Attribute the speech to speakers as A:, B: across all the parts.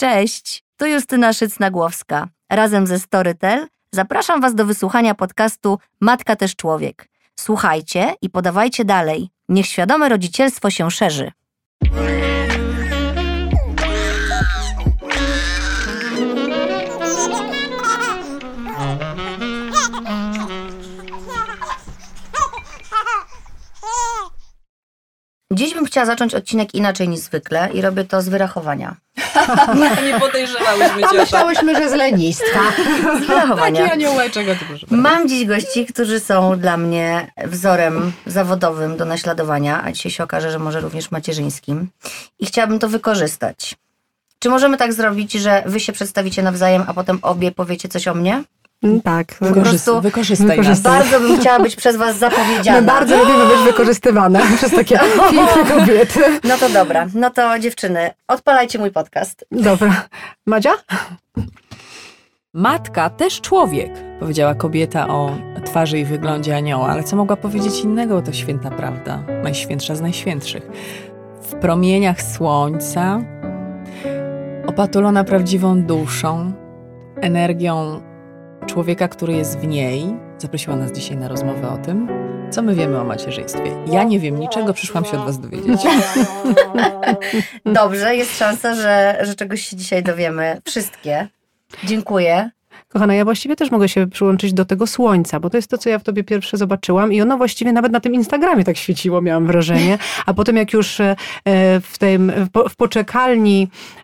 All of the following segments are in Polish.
A: Cześć, tu Justyna Szyc-Nagłowska. Razem ze Storytel zapraszam Was do wysłuchania podcastu Matka też człowiek. Słuchajcie i podawajcie dalej. Niech świadome rodzicielstwo się szerzy. Dziś bym chciała zacząć odcinek inaczej niż zwykle i robię to z wyrachowania.
B: Nie podejrzewałyśmy
C: A
B: cię.
C: myślałyśmy, że z lenistwa.
A: Z wyrachowania.
B: Taki aniołeczek.
A: Mam dziś gości, którzy są dla mnie wzorem zawodowym do naśladowania, a dzisiaj się okaże, że może również macierzyńskim. I chciałabym to wykorzystać. Czy możemy tak zrobić, że wy się przedstawicie nawzajem, a potem obie powiecie coś o mnie?
C: Tak.
A: Po prostu
B: Wykorzystaj nas.
C: wykorzystaj.
A: bardzo bym chciała być przez was zapowiedziana.
C: My bardzo lubimy być wykorzystywane przez takie piękne kobiety.
A: No to dobra, no to dziewczyny, odpalajcie mój podcast.
C: Dobra. Madzia?
B: Matka też człowiek, powiedziała kobieta o twarzy i wyglądzie anioła, ale co mogła powiedzieć innego, to święta prawda, najświętsza z najświętszych. W promieniach słońca, opatulona prawdziwą duszą, energią człowieka, który jest w niej, zaprosiła nas dzisiaj na rozmowę o tym, co my wiemy o macierzyństwie. Ja nie wiem niczego, przyszłam się od was dowiedzieć.
A: Dobrze, jest szansa, że, że czegoś się dzisiaj dowiemy. Wszystkie. Dziękuję.
C: Kochana, ja właściwie też mogę się przyłączyć do tego słońca, bo to jest to, co ja w tobie pierwsze zobaczyłam i ono właściwie nawet na tym Instagramie tak świeciło, miałam wrażenie. A potem jak już e, w, tym, w po- w poczekalni e,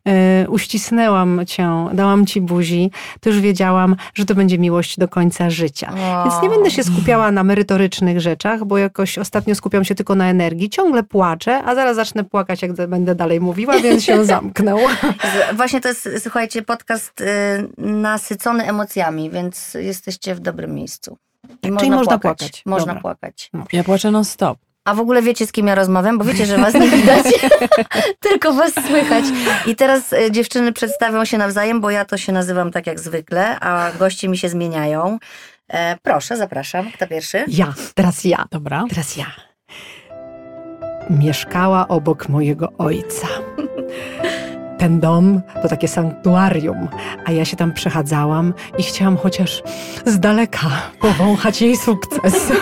C: uścisnęłam cię, dałam ci buzi, to już wiedziałam, że to będzie miłość do końca życia. Więc nie będę się skupiała na merytorycznych rzeczach, bo jakoś ostatnio skupiam się tylko na energii. Ciągle płaczę, a zaraz zacznę płakać, jak będę dalej mówiła, więc się zamknął.
A: Właśnie to jest, słuchajcie, podcast y, nasycony emocjami, więc jesteście w dobrym miejscu. I
C: Czyli można płakać.
A: Można
C: Dobra.
A: płakać.
B: Ja płaczę non stop.
A: A w ogóle wiecie, z kim ja rozmawiam? Bo wiecie, że was nie widać, tylko was słychać. I teraz y, dziewczyny przedstawią się nawzajem, bo ja to się nazywam tak jak zwykle, a goście mi się zmieniają. E, proszę, zapraszam. Kto pierwszy?
C: Ja, teraz ja.
B: Dobra.
C: Teraz ja. Mieszkała obok mojego ojca. Ten dom to takie sanktuarium, a ja się tam przechadzałam i chciałam chociaż z daleka powąchać jej sukces.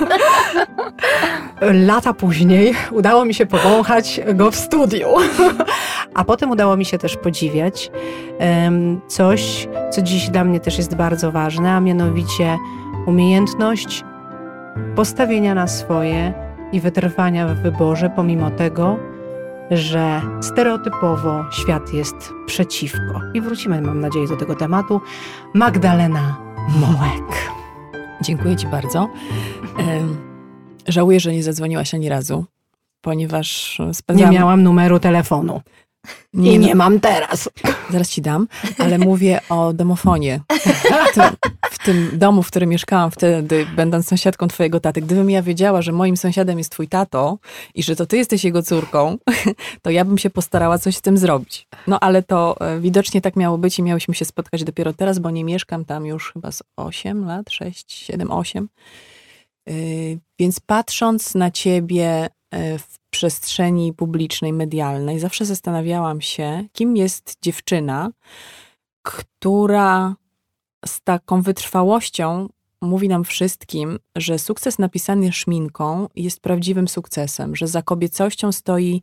C: Lata później udało mi się powąchać go w studiu. A potem udało mi się też podziwiać coś, co dziś dla mnie też jest bardzo ważne, a mianowicie umiejętność postawienia na swoje i wytrwania w wyborze, pomimo tego, że stereotypowo świat jest przeciwko. I wrócimy, mam nadzieję, do tego tematu. Magdalena Mołek.
B: Dziękuję Ci bardzo. Żałuję, że nie zadzwoniłaś ani razu, ponieważ
C: Nie
B: spędzałam...
C: miałam numeru telefonu
B: Nie,
C: i nie mam teraz.
B: Zaraz Ci dam, ale mówię o domofonie. W tym, w tym domu, w którym mieszkałam wtedy, będąc sąsiadką Twojego taty. Gdybym ja wiedziała, że moim sąsiadem jest Twój tato i że to Ty jesteś jego córką, to ja bym się postarała coś z tym zrobić. No ale to e, widocznie tak miało być i miałyśmy się spotkać dopiero teraz, bo nie mieszkam tam już chyba z 8 lat, 6, 7, 8. Yy, Więc patrząc na ciebie e, w przestrzeni publicznej, medialnej, zawsze zastanawiałam się, kim jest dziewczyna, która z taką wytrwałością mówi nam wszystkim, że sukces napisany szminką jest prawdziwym sukcesem, że za kobiecością stoi,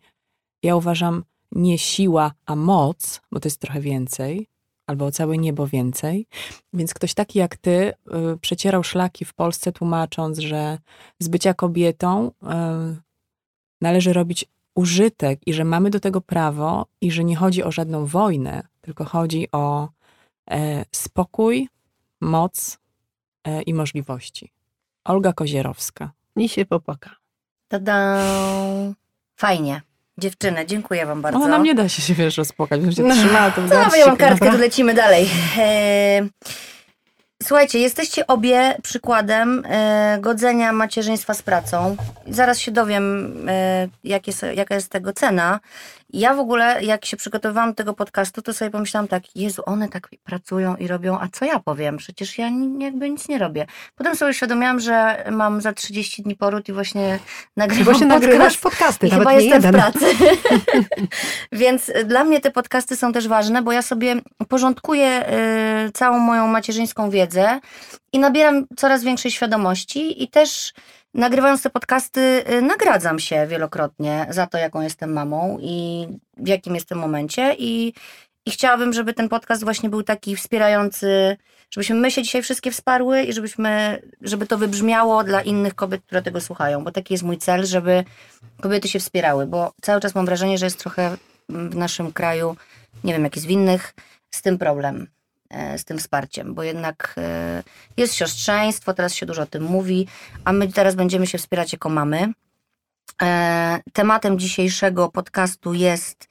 B: ja uważam, nie siła, a moc, bo to jest trochę więcej, albo o całe niebo więcej. Więc ktoś taki jak ty y, przecierał szlaki w Polsce, tłumacząc, że z bycia kobietą y, należy robić użytek i że mamy do tego prawo i że nie chodzi o żadną wojnę, tylko chodzi o e, spokój, moc e, i możliwości. Olga Kozierowska.
C: I się popłaka.
A: Tada! Fajnie. Dziewczyny, dziękuję wam bardzo.
B: Ona nie da się się wiesz rozpłakać, się
C: No.
B: trzymała to w garści,
A: ja mam kartkę, to lecimy dalej. E, Słuchajcie, jesteście obie przykładem e, godzenia macierzyństwa z pracą. Zaraz się dowiem, e, jakie, są- jaka jest tego cena Ja w ogóle, jak się przygotowywałam do tego podcastu, to sobie pomyślałam tak, Jezu, one tak pracują i robią, a co ja powiem? Przecież ja jakby nic nie robię. Potem sobie uświadomiłam, że mam za 30 dni poród i właśnie nagrywam
C: właśnie
A: podcast.
C: nagrywasz podcasty,
A: I chyba jestem
C: jeden.
A: w pracy. Więc dla mnie te podcasty są też ważne, bo ja sobie porządkuję y, całą moją macierzyńską wiedzę i nabieram coraz większej świadomości i też nagrywając te podcasty y, nagradzam się wielokrotnie za to, jaką jestem mamą i w jakim jestem momencie. I, i chciałabym, żeby ten podcast właśnie był taki wspierający, żebyśmy my się dzisiaj wszystkie wsparły i żebyśmy, żeby to wybrzmiało dla innych kobiet, które tego słuchają, bo taki jest mój cel, żeby kobiety się wspierały, bo cały czas mam wrażenie, że jest trochę w naszym kraju, nie wiem jak jest w innych, z tym problem, z tym wsparciem, bo jednak e, jest siostrzeństwo, teraz się dużo o tym mówi, a my teraz będziemy się wspierać jako mamy. E, Tematem dzisiejszego podcastu jest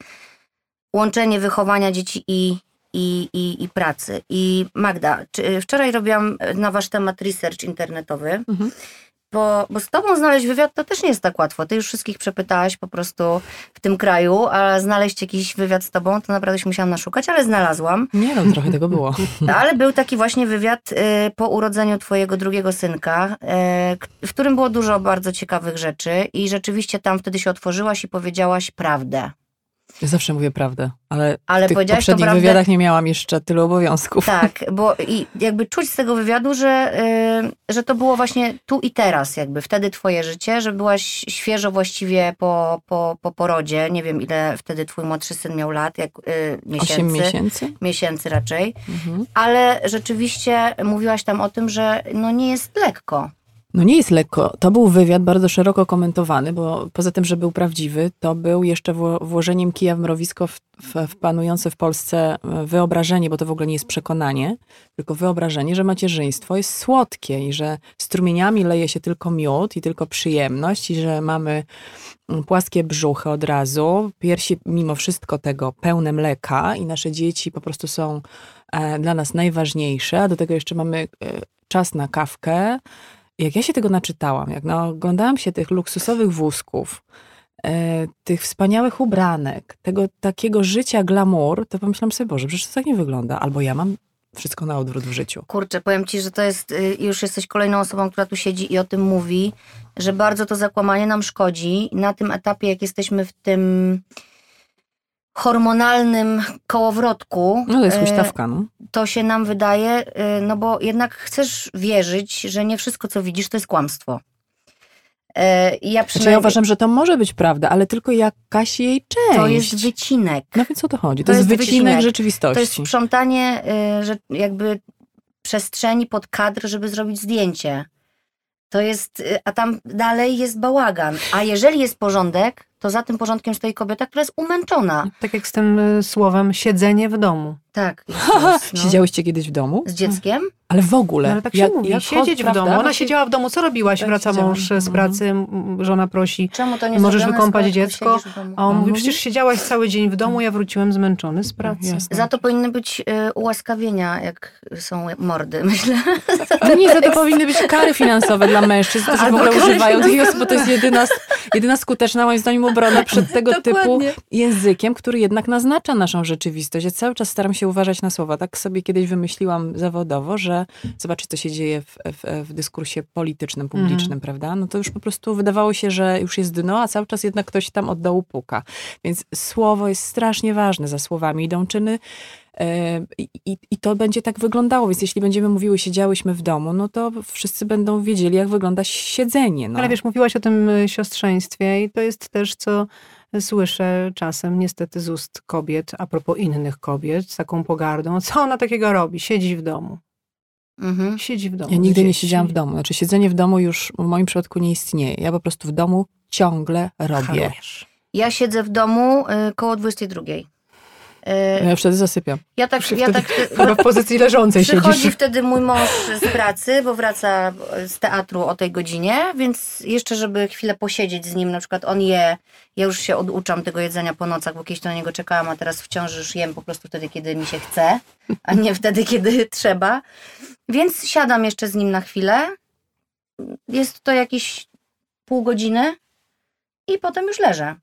A: łączenie wychowania dzieci i, i, i, i pracy. I Magda, wczoraj robiłam na wasz temat research internetowy,
B: Mhm.
A: Bo, bo z tobą znaleźć wywiad to też nie jest tak łatwo. Ty już wszystkich przepytałaś po prostu w tym kraju, a znaleźć jakiś wywiad z tobą to naprawdę się musiałam naszukać, ale znalazłam.
B: Nie no, trochę tego było.
A: Ale był taki właśnie wywiad y, po urodzeniu twojego drugiego synka, y, w którym było dużo bardzo ciekawych rzeczy i rzeczywiście tam wtedy się otworzyłaś i powiedziałaś prawdę.
B: Ja zawsze mówię prawdę, ale,
A: Ale
B: w tych poprzednich
A: prawdę-
B: wywiadach nie miałam jeszcze tylu obowiązków.
A: Tak, bo i jakby czuć z tego wywiadu, że, y, że to było właśnie tu i teraz, jakby wtedy twoje życie, że byłaś świeżo właściwie po, po, po porodzie. Nie wiem, ile wtedy twój młodszy syn miał lat, jak y, miesięcy.
B: Osiem miesięcy.
A: Miesięcy raczej.
B: Mhm.
A: Ale rzeczywiście mówiłaś tam o tym, że no nie jest lekko.
B: No nie jest lekko. To był wywiad bardzo szeroko komentowany, bo poza tym, że był prawdziwy, to był jeszcze wło- włożeniem kija w mrowisko w, w, w panujące w Polsce e, wyobrażenie, bo to w ogóle nie jest przekonanie, tylko wyobrażenie, że macierzyństwo jest słodkie i że strumieniami leje się tylko miód i tylko przyjemność i że mamy mm, płaskie brzuchy od razu, piersi mimo wszystko tego pełne mleka i nasze dzieci po prostu są e, dla nas najważniejsze, a do tego jeszcze mamy e, czas na kawkę, jak ja się tego naczytałam, jak oglądałam się tych luksusowych wózków, e, tych wspaniałych ubranek, tego takiego życia glamour, to pomyślałam sobie, Boże, przecież to tak nie wygląda. Albo ja mam wszystko na odwrót w życiu.
A: Kurczę, powiem ci, że to jest, y, już jesteś kolejną osobą, która tu siedzi i o tym mówi, że bardzo to zakłamanie nam szkodzi. Na tym etapie, jak jesteśmy w tym hormonalnym kołowrotku,
B: No to jest
A: y,
B: huśtawka, no.
A: to się nam wydaje, y, no bo jednak chcesz wierzyć, że nie wszystko, co widzisz, to jest kłamstwo. Y, i Ja
B: Znaczy
A: przynajmniej,
B: ja uważam, że to może być prawda, ale tylko jakaś jej część.
A: to jest wycinek.
B: No więc o to chodzi. To,
A: To
B: jest
A: jest
B: wycinek,
A: wycinek.
B: rzeczywistości.
A: To jest sprzątanie, że jakby przestrzeni pod kadr, żeby zrobić zdjęcie. To jest, a tam dalej jest bałagan. A jeżeli jest porządek, to za tym porządkiem stoi kobieta, która jest umęczona.
C: Tak jak z tym y, słowem siedzenie w domu.
A: Tak. jest, no.
B: Siedziałyście kiedyś w domu?
A: Z dzieckiem?
B: Ale w ogóle.
C: No, ale tak się
B: jak-
C: mówi,
B: jak
C: siedzieć
B: chod-
C: w domu. Ona siedziała w domu, co robiłaś?
B: Tak,
C: Wraca mąż z
B: Mhm.
C: pracy, żona prosi,
A: Czemu to nie
C: Możesz wykąpać dziecko? a on
B: A
C: mówi,
B: mówi?
C: przecież siedziałaś cały dzień w domu, ja wróciłem zmęczony z pracy.
B: Jasne.
A: Za to powinny być y, ułaskawienia, jak są mordy, myślę.
B: No nie, za to powinny być kary finansowe dla mężczyzn, którzy w ogóle używają
A: finansowe.
B: osoby, bo to jest jedyna, jedyna skuteczna, moim zdaniem, obrona przed tego typu językiem, który jednak naznacza naszą rzeczywistość. Ja cały czas staram się uważać na słowa. Tak sobie kiedyś wymyśliłam zawodowo, że zobaczyć, co się dzieje w, w, w dyskursie politycznym, publicznym, prawda? No to już po prostu wydawało się, że już jest dno, a cały czas jednak ktoś tam od dołu puka. Więc słowo jest strasznie ważne. Za słowami idą czyny. I, i- to będzie tak wyglądało, więc jeśli będziemy mówiły, siedziałyśmy w domu, no to wszyscy będą wiedzieli, jak wygląda siedzenie. No.
C: Ale wiesz, mówiłaś o tym y, siostrzeństwie i to jest też, co słyszę czasem niestety z ust kobiet, a propos innych kobiet, z taką pogardą. Co ona takiego robi? Siedzi w domu.
A: Mhm.
C: Siedzi w domu.
B: Ja nigdy nie siedziałam w domu. Znaczy siedzenie w domu już w moim przypadku nie istnieje. Ja po prostu w domu ciągle robię.
C: Harujesz.
A: Ja siedzę w domu y, koło 22. Y,
B: Ja wtedy zasypiam.
A: ja tak,
B: Wtedy-
A: ja tak
C: Chyba w pozycji leżącej
A: Przychodzi
C: siedzisz.
A: wtedy mój mąż z pracy, bo wraca z teatru o tej godzinie, więc jeszcze, żeby chwilę posiedzieć z nim, na przykład on je, ja już się oduczam tego jedzenia po nocach, bo kiedyś to na niego czekałam, a teraz wciąż już jem po prostu wtedy, kiedy mi się chce, a nie wtedy, kiedy trzeba. Więc siadam jeszcze z nim na chwilę. Jest to jakieś pół godziny i potem już leżę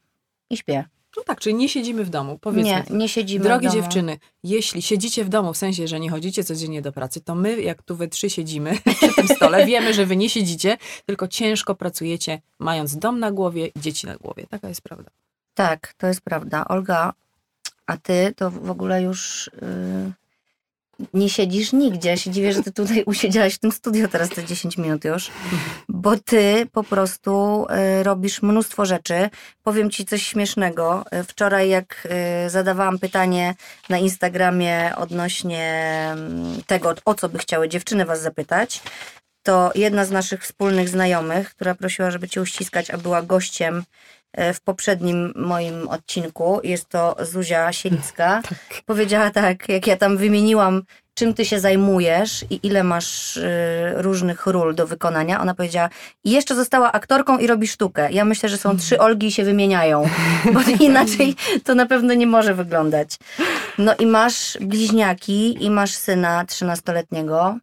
A: i śpię.
B: No tak, czyli nie siedzimy w domu, powiedzmy.
A: Nie, nie siedzimy
B: Drogie
A: w domu.
B: dziewczyny, jeśli siedzicie w domu, w sensie, że nie chodzicie codziennie do pracy, to my, jak tu we trzy siedzimy przy tym stole, wiemy, że wy nie siedzicie, tylko ciężko pracujecie, mając dom na głowie i dzieci na głowie. Taka jest prawda.
A: Tak, to jest prawda. Olga, a ty to w ogóle już yy, nie siedzisz nigdzie. Ja się dziwię, że ty tutaj usiedziałaś w tym studio teraz te 10 minut już, bo ty po prostu yy, robisz mnóstwo rzeczy. Powiem ci coś śmiesznego. Yy, Wczoraj jak yy, zadawałam pytanie na Instagramie odnośnie mm, tego, o co by chciały dziewczyny was zapytać, to jedna z naszych wspólnych znajomych, która prosiła, żeby cię uściskać, a była gościem e, w poprzednim moim odcinku, jest to Zuzia Sielicka, powiedziała tak, jak ja tam wymieniłam, czym ty się zajmujesz i ile masz y, różnych ról do wykonania, ona powiedziała, i jeszcze została aktorką i robi sztukę. Ja myślę, że są trzy Olgi i się wymieniają, bo inaczej to na pewno nie może wyglądać. No i masz bliźniaki i masz syna 13-letniego.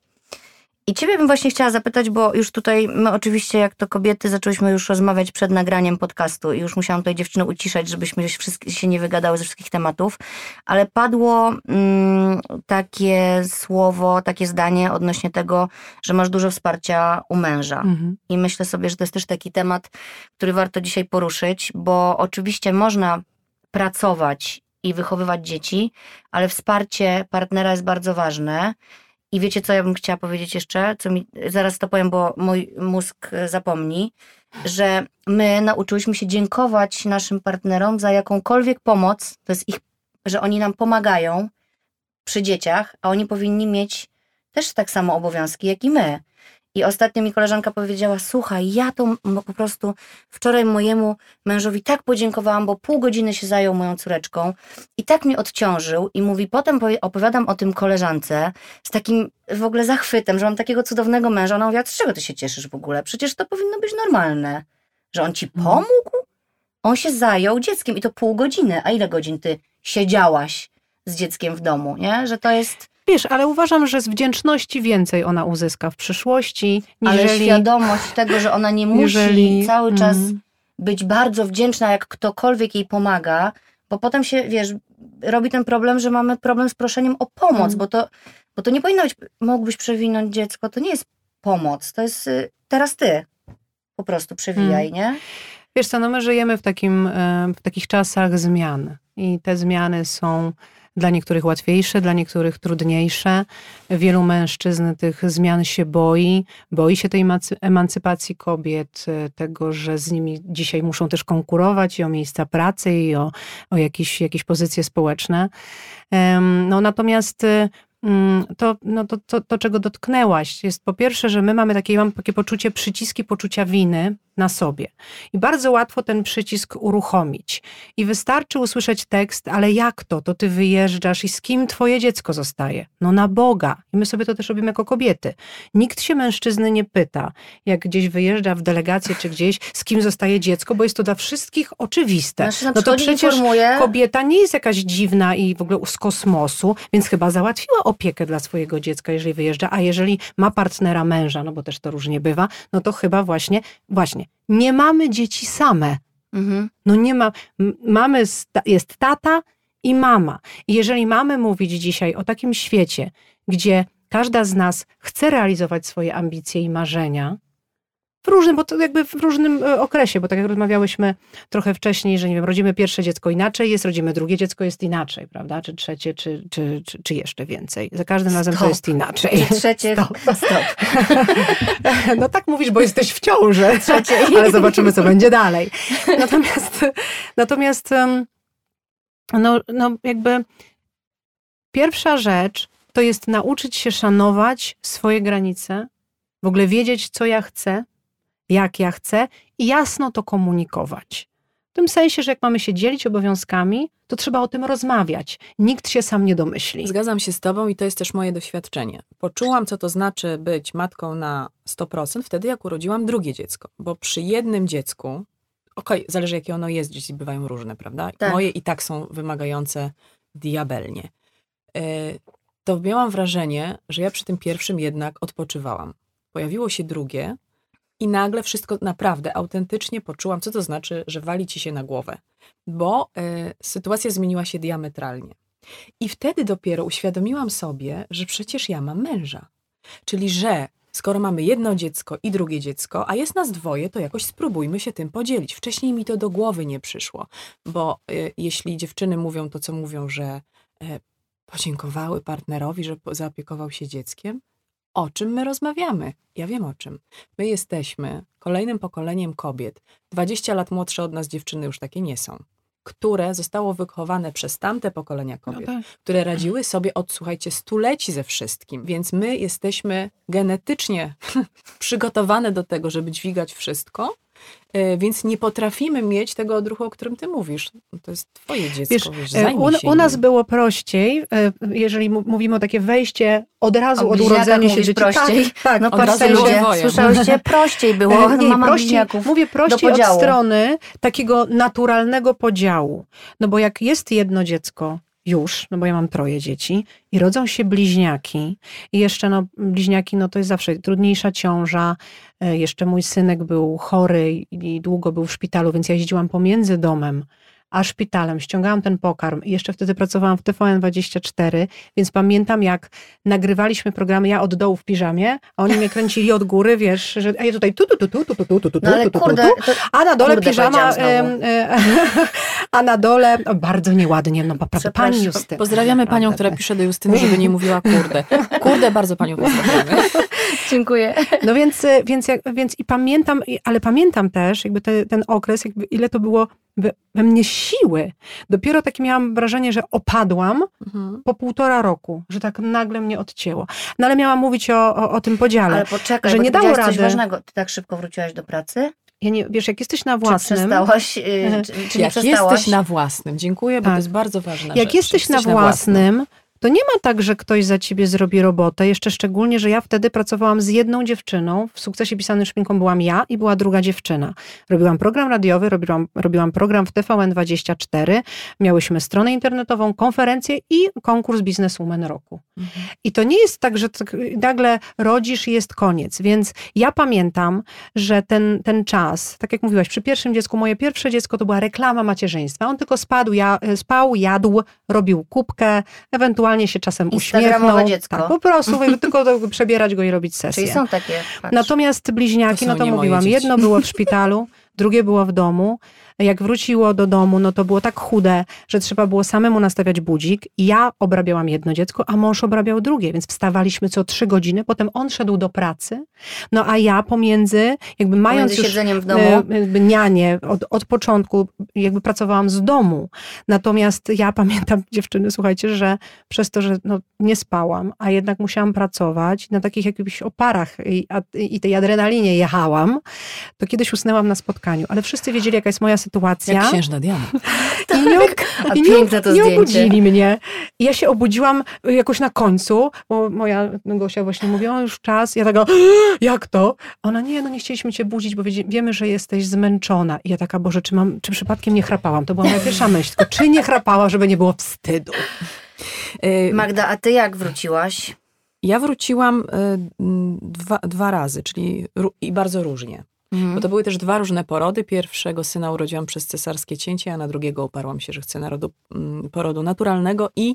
A: I ciebie bym właśnie chciała zapytać, bo już tutaj my oczywiście, jak to kobiety, zaczęłyśmy już rozmawiać przed nagraniem podcastu i już musiałam tutaj dziewczyny uciszać, żebyśmy się nie wygadały ze wszystkich tematów, ale padło mm, takie słowo, takie zdanie odnośnie tego, że masz dużo wsparcia u męża.
C: Mhm.
A: I myślę sobie, że to jest też taki temat, który warto dzisiaj poruszyć, bo oczywiście można pracować i wychowywać dzieci, ale wsparcie partnera jest bardzo ważne. I wiecie, co ja bym chciała powiedzieć jeszcze? Co mi, zaraz to powiem, bo mój mózg zapomni, że my nauczyłyśmy się dziękować naszym partnerom za jakąkolwiek pomoc, to jest ich, że oni nam pomagają przy dzieciach, a oni powinni mieć też tak samo obowiązki, jak i my. I ostatnio mi koleżanka powiedziała: Słuchaj, ja to po prostu wczoraj mojemu mężowi tak podziękowałam, bo pół godziny się zajął moją córeczką i tak mnie odciążył. I mówi: Potem opowiadam o tym koleżance z takim w ogóle zachwytem, że mam takiego cudownego męża. Ona mówi: A z czego ty się cieszysz w ogóle? Przecież to powinno być normalne, że on ci pomógł. On się zajął dzieckiem i to pół godziny. A ile godzin ty siedziałaś z dzieckiem w domu, nie? Że to jest.
C: Wiesz, ale uważam, że z wdzięczności więcej ona uzyska w przyszłości,
A: Ale
C: niżeli...
A: świadomość tego, że ona nie musi
C: jeżeli-
A: cały czas
C: mm.
A: być bardzo wdzięczna, jak ktokolwiek jej pomaga, bo potem się, wiesz, robi ten problem, że mamy problem z proszeniem o pomoc,
C: Mm.
A: bo, to, bo to nie powinno być, mógłbyś przewinąć dziecko, to nie jest pomoc, to jest y, teraz ty po prostu przewijaj,
C: Mm.
A: nie?
C: Wiesz co, no my żyjemy w, takim, e, w takich czasach zmian i te zmiany są dla niektórych łatwiejsze, dla niektórych trudniejsze. Wielu mężczyzn tych zmian się boi, boi się tej emancypacji kobiet, e, tego, że z nimi dzisiaj muszą też konkurować i o miejsca pracy i o, o jakieś, jakieś pozycje społeczne. No natomiast e, to, no to, to, to, czego dotknęłaś, jest po pierwsze, że my mamy takie, mam takie poczucie, przyciski poczucia winy na sobie. I bardzo łatwo ten przycisk uruchomić. I wystarczy usłyszeć tekst, ale jak to? To ty wyjeżdżasz i z kim twoje dziecko zostaje? No na Boga. I my sobie to też robimy jako kobiety. Nikt się mężczyzny nie pyta, jak gdzieś wyjeżdża w delegację czy gdzieś, z kim zostaje dziecko, bo jest to dla wszystkich oczywiste.
A: Mężczyzna
C: No to przecież
A: informuje,
C: kobieta nie jest jakaś dziwna i w ogóle z kosmosu, więc chyba załatwiła opiekę dla swojego dziecka, jeżeli wyjeżdża, a jeżeli ma partnera męża, no bo też to różnie bywa, no to chyba właśnie, właśnie, nie mamy dzieci same.
A: mhm.
C: No nie ma, mamy, jest tata i mama. I jeżeli mamy mówić dzisiaj o takim świecie, gdzie każda z nas chce realizować swoje ambicje i marzenia, w różnym, bo to jakby w różnym e, okresie, bo tak jak rozmawiałyśmy trochę wcześniej, że nie wiem, rodzimy pierwsze dziecko inaczej jest, rodzimy drugie dziecko jest inaczej, prawda? Czy trzecie, czy, czy, czy, czy jeszcze więcej. Za każdym razem to
A: Stop.
C: jest inaczej.
A: I trzecie,
C: Stop.
A: stop.
C: No tak mówisz, bo jesteś w ciąży,
A: Trzeciej.
C: ale zobaczymy, co będzie dalej. Natomiast, natomiast no, no jakby pierwsza rzecz to jest nauczyć się szanować swoje granice, w ogóle wiedzieć, co ja chcę, jak ja chcę i jasno to komunikować. W tym sensie, że jak mamy się dzielić obowiązkami, to trzeba o tym rozmawiać. Nikt się sam nie domyśli.
B: Zgadzam się z tobą i to jest też moje doświadczenie. Poczułam, co to znaczy być matką na 100% wtedy, jak urodziłam drugie dziecko. Bo przy jednym dziecku, okej, zależy jakie ono jest, dzieci bywają różne, prawda?
A: Tak.
B: Moje i tak są wymagające diabelnie. E, To miałam wrażenie, że ja przy tym pierwszym jednak odpoczywałam. Pojawiło się drugie I nagle wszystko naprawdę, autentycznie poczułam, co to znaczy, że wali ci się na głowę, bo y, sytuacja zmieniła się diametralnie. I wtedy dopiero uświadomiłam sobie, że przecież ja mam męża. Czyli, że skoro mamy jedno dziecko i drugie dziecko, a jest nas dwoje, to jakoś spróbujmy się tym podzielić. Wcześniej mi to do głowy nie przyszło, bo y, jeśli dziewczyny mówią to, co mówią, że y, podziękowały partnerowi, że zaopiekował się dzieckiem, o czym my rozmawiamy? Ja wiem o czym. My jesteśmy kolejnym pokoleniem kobiet. 20 lat młodsze od nas dziewczyny już takie nie są które zostało wychowane przez tamte pokolenia kobiet, no tak. które radziły sobie od, słuchajcie, stuleci ze wszystkim. Więc my jesteśmy genetycznie przygotowane do tego, żeby dźwigać wszystko, więc nie potrafimy mieć tego odruchu, o którym ty mówisz. To jest twoje dziecko, wiesz, wiesz
C: e, u, u, nas było prościej, e, jeżeli mówimy o takie wejście od razu, od urodzenia się dzieci.
A: prościej. Tak, tak no od razu ludzie, słyszałyście, prościej było.
C: Nie, Mama prościej, mówię prościej od strony takiego naturalnego podziału. No bo jak jest jedno dziecko, już, no bo ja mam troje dzieci i rodzą się bliźniaki. I jeszcze no bliźniaki no to jest zawsze trudniejsza ciąża, e, jeszcze mój synek był chory i długo był w szpitalu, więc ja jeździłam pomiędzy domem a szpitalem, ściągałam ten pokarm i jeszcze wtedy pracowałam w TVN24, więc pamiętam jak nagrywaliśmy programy, ja od dołu w piżamie, a oni mnie kręcili od góry, wiesz, że a ja tutaj tu, tu, tu, tu, tu, tu, tu, tu, tu, tu, tu, tu, a na dole piżama, a na dole bardzo nieładnie, no naprawdę pani Justyna.
B: Pozdrawiamy panią, która pisze do Justyny, żeby nie mówiła kurde. Kurde, bardzo panią pozdrawiamy.
A: Dziękuję.
C: No więc, więc, więc i pamiętam, ale pamiętam też jakby te, ten okres, jakby ile to było we, we mnie siły. Dopiero takie miałam wrażenie, że opadłam mhm. po półtora roku, że tak nagle mnie odcięło. No ale miałam mówić o, o, o tym podziale.
A: Ale poczekaj, że nie dało rady. coś ważnego. Ty tak szybko wróciłaś do pracy?
C: Ja nie, wiesz, jak jesteś na własnym. Czy
A: przestałaś, yy, czy, czy
B: jak jesteś na własnym, dziękuję, bo tak. to jest bardzo ważne.
C: Jak
B: rzecz.
C: jesteś, jesteś na, na własnym, własnym to nie ma tak, że ktoś za ciebie zrobi robotę. Jeszcze szczególnie, że ja wtedy pracowałam z jedną dziewczyną. W sukcesie pisanym szpinką byłam ja i była druga dziewczyna. Robiłam program radiowy, robiłam, robiłam program w TVN24. Miałyśmy stronę internetową, konferencję i konkurs Bizneswoman Roku. Mhm. I to nie jest tak, że tak nagle rodzisz i jest koniec. Więc ja pamiętam, że ten, ten czas, tak jak mówiłaś, przy pierwszym dziecku, moje pierwsze dziecko to była reklama macierzyństwa. On tylko spadł, ja, spał, jadł, robił kubkę, ewentualnie ewentualnie się czasem uśmiechnął.
A: dziecko.
C: Tak, po prostu, tylko przebierać go i robić sesję.
A: Czyli są takie.
C: Patrz. Natomiast bliźniaki, to no to mówiłam, jedno było w szpitalu, drugie było w domu. Jak wróciło do domu, no to było tak chude, że trzeba było samemu nastawiać budzik. I ja obrabiałam jedno dziecko, a mąż obrabiał drugie, więc wstawaliśmy co trzy godziny. Potem on szedł do pracy, no a ja pomiędzy, jakby mając
A: pomiędzy
C: już
A: siedzeniem w domu.
C: E, jakby nianie od, od początku, jakby pracowałam z domu. Natomiast ja pamiętam, dziewczyny, słuchajcie, że przez to, że no, nie spałam, a jednak musiałam pracować na takich jakichś oparach i, i tej adrenalinie jechałam, to kiedyś usnęłam na spotkaniu, ale wszyscy wiedzieli, jaka jest moja sytuacja.
B: Jak księżna Diana.
C: I nie, i nie, nie obudzili mnie. I ja się obudziłam jakoś na końcu, bo moja Gosia właśnie mówiła, już czas. Ja taka, jak to? Ona, nie, no nie chcieliśmy cię budzić, bo wiemy, że jesteś zmęczona. I ja taka, Boże, czy, mam, czy przypadkiem nie chrapałam? To była moja pierwsza myśl. Tylko, czy nie chrapała, żeby nie było wstydu?
A: Y, Magda, a ty jak wróciłaś?
B: Ja wróciłam y, dwa, dwa razy, czyli i bardzo różnie. Mhm. Bo to były też dwa różne porody. Pierwszego syna urodziłam przez cesarskie cięcie, a na drugiego uparłam się, że chcę narodu, mm, porodu naturalnego i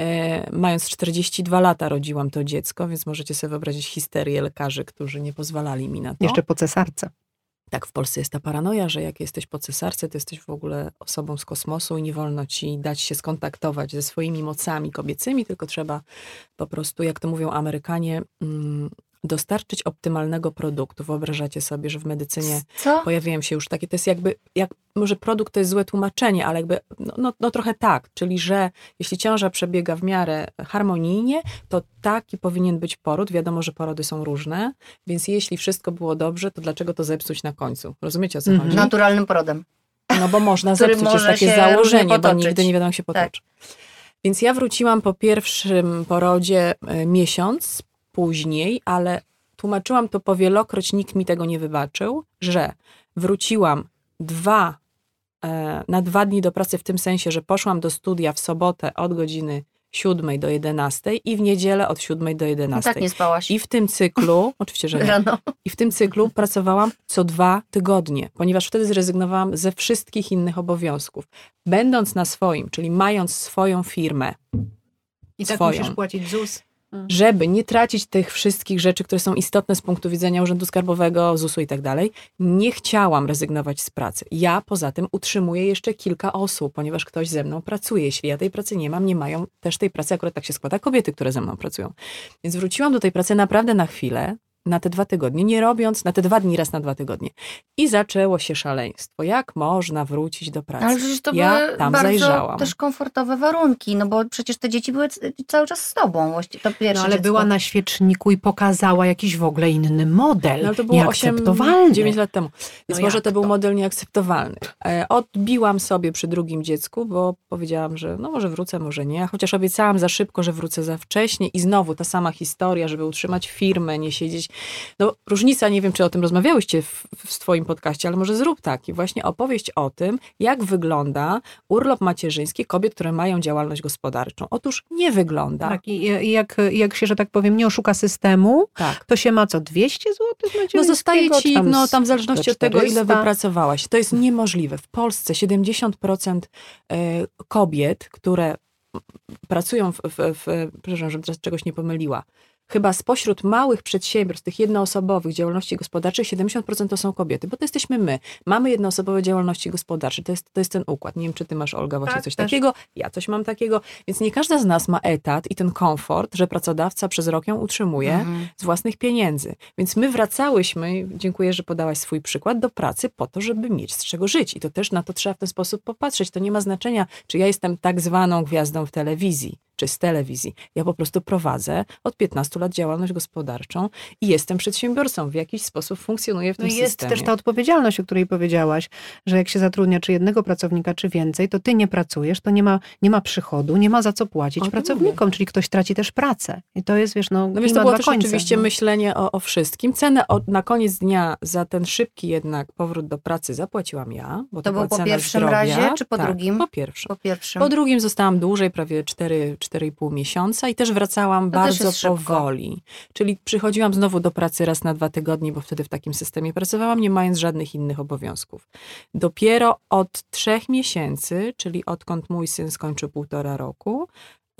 B: e, mając 42 lata rodziłam to dziecko, więc możecie sobie wyobrazić histerię lekarzy, którzy nie pozwalali mi na to.
C: Jeszcze po cesarce.
B: Tak, w Polsce jest ta paranoja, że jak jesteś po cesarce, to jesteś w ogóle osobą z kosmosu i nie wolno ci dać się skontaktować ze swoimi mocami kobiecymi, tylko trzeba po prostu, jak to mówią Amerykanie, mm, dostarczyć optymalnego produktu. Wyobrażacie sobie, że w medycynie
A: Co?
B: pojawiają się już takie, to jest jakby, jak, może produkt to jest złe tłumaczenie, ale jakby, no, no, no trochę tak, czyli że jeśli ciąża przebiega w miarę harmonijnie, to taki powinien być poród. Wiadomo, że porody są różne, więc jeśli wszystko było dobrze, to dlaczego to zepsuć na końcu? Rozumiecie o co chodzi?
A: Naturalnym porodem.
B: No bo można zepsuć, jest takie założenie, bo nigdy nie wiadomo jak się potoczy. Tak. Więc ja wróciłam po pierwszym porodzie e, miesiąc później, ale tłumaczyłam to powielokroć, nikt mi tego nie wybaczył, że wróciłam dwa, e, na dwa dni do pracy w tym sensie, że poszłam do studia w sobotę od godziny 7 do 11 i w niedzielę od 7 do
A: I
B: 11.
A: tak nie spałaś.
B: I w tym cyklu, oczywiście, że nie,
A: Rano.
B: i w tym cyklu pracowałam co dwa tygodnie, ponieważ wtedy zrezygnowałam ze wszystkich innych obowiązków. Będąc na swoim, czyli mając swoją firmę,
C: I tak
B: swoją.
C: musisz płacić ZUS.
B: Żeby nie tracić tych wszystkich rzeczy, które są istotne z punktu widzenia Urzędu Skarbowego, ZUS-u i tak dalej, nie chciałam rezygnować z pracy. Ja poza tym utrzymuję jeszcze kilka osób, ponieważ ktoś ze mną pracuje. Jeśli ja tej pracy nie mam, nie mają też tej pracy, akurat tak się składa, kobiety, które ze mną pracują. Więc wróciłam do tej pracy naprawdę na chwilę, na te dwa tygodnie, nie robiąc, na te dwa dni raz na dwa tygodnie. I zaczęło się szaleństwo. Jak można wrócić do pracy?
A: Ale przecież to
B: ja
A: były
B: tam
A: bardzo
B: zajrzałam.
A: też komfortowe warunki, no bo przecież te dzieci były cały czas z tobą. Właściwie to pierwsze
C: No ale
A: dziecko.
C: była na świeczniku i pokazała jakiś w ogóle inny model.
B: No ale to było 8,
C: nieakceptowalny.
B: 9 lat temu. Więc
C: No
B: może to był
C: to?
B: model nieakceptowalny. E, odbiłam sobie przy drugim dziecku, bo powiedziałam, że no może wrócę, może nie. Chociaż obiecałam za szybko, że wrócę za wcześnie i znowu ta sama historia, żeby utrzymać firmę, nie siedzieć. No różnica, nie wiem czy o tym rozmawiałyście w, w swoim podcaście, ale może zrób taki właśnie opowieść o tym, jak wygląda urlop macierzyński kobiet, które mają działalność gospodarczą. Otóż nie wygląda.
C: Tak, i, i jak, jak się, że tak powiem, nie oszuka systemu,
B: tak.
C: to się ma co, 200 zł?
B: No zostaje ci, no tam w zależności od tego, ile
C: 400.
B: wypracowałaś. To jest niemożliwe. W Polsce 70% e, kobiet, które pracują w, w, w przepraszam, żebym teraz czegoś nie pomyliła, chyba spośród małych przedsiębiorstw, tych jednoosobowych działalności gospodarczych, 70% to są kobiety, bo to jesteśmy my. Mamy jednoosobowe działalności gospodarcze, to jest, to jest ten układ. Nie wiem, czy ty masz, Olga, właśnie
C: Tak,
B: coś
C: też.
B: takiego, ja coś mam takiego, więc nie każda z nas ma etat i ten komfort, że pracodawca przez rok ją utrzymuje
A: Mhm.
B: z własnych pieniędzy. Więc my wracałyśmy, dziękuję, że podałaś swój przykład, do pracy po to, żeby mieć z czego żyć. I to też na to trzeba w ten sposób popatrzeć. To nie ma znaczenia, czy ja jestem tak zwaną gwiazdą w telewizji, czy z telewizji. Ja po prostu prowadzę od 15 lat działalność gospodarczą i jestem przedsiębiorcą. W jakiś sposób funkcjonuję w
C: No
B: tym
C: i jest
B: systemie.
C: też ta odpowiedzialność, o której powiedziałaś, że jak się zatrudnia czy jednego pracownika, czy więcej, to ty nie pracujesz, to nie ma, nie ma przychodu, nie ma za co płacić
B: O
C: pracownikom, czyli ktoś traci też pracę. I to jest, wiesz, no,
B: No więc to było też oczywiście
C: no.
B: myślenie o, o wszystkim. Cenę na koniec dnia za ten szybki jednak powrót do pracy zapłaciłam ja, bo to,
A: To było po pierwszym
B: zdrowia.
A: razie, czy po
B: tak,
A: drugim?
B: Po pierwszym.
A: Po pierwszym.
B: Po drugim zostałam dłużej, prawie 4, 4,5 miesiąca i też wracałam
A: To też
B: bardzo
A: szybko.
B: powoli. Czyli przychodziłam znowu do pracy raz na dwa tygodnie, bo wtedy w takim systemie pracowałam, nie mając żadnych innych obowiązków. Dopiero od trzech miesięcy, czyli odkąd mój syn skończył półtora roku,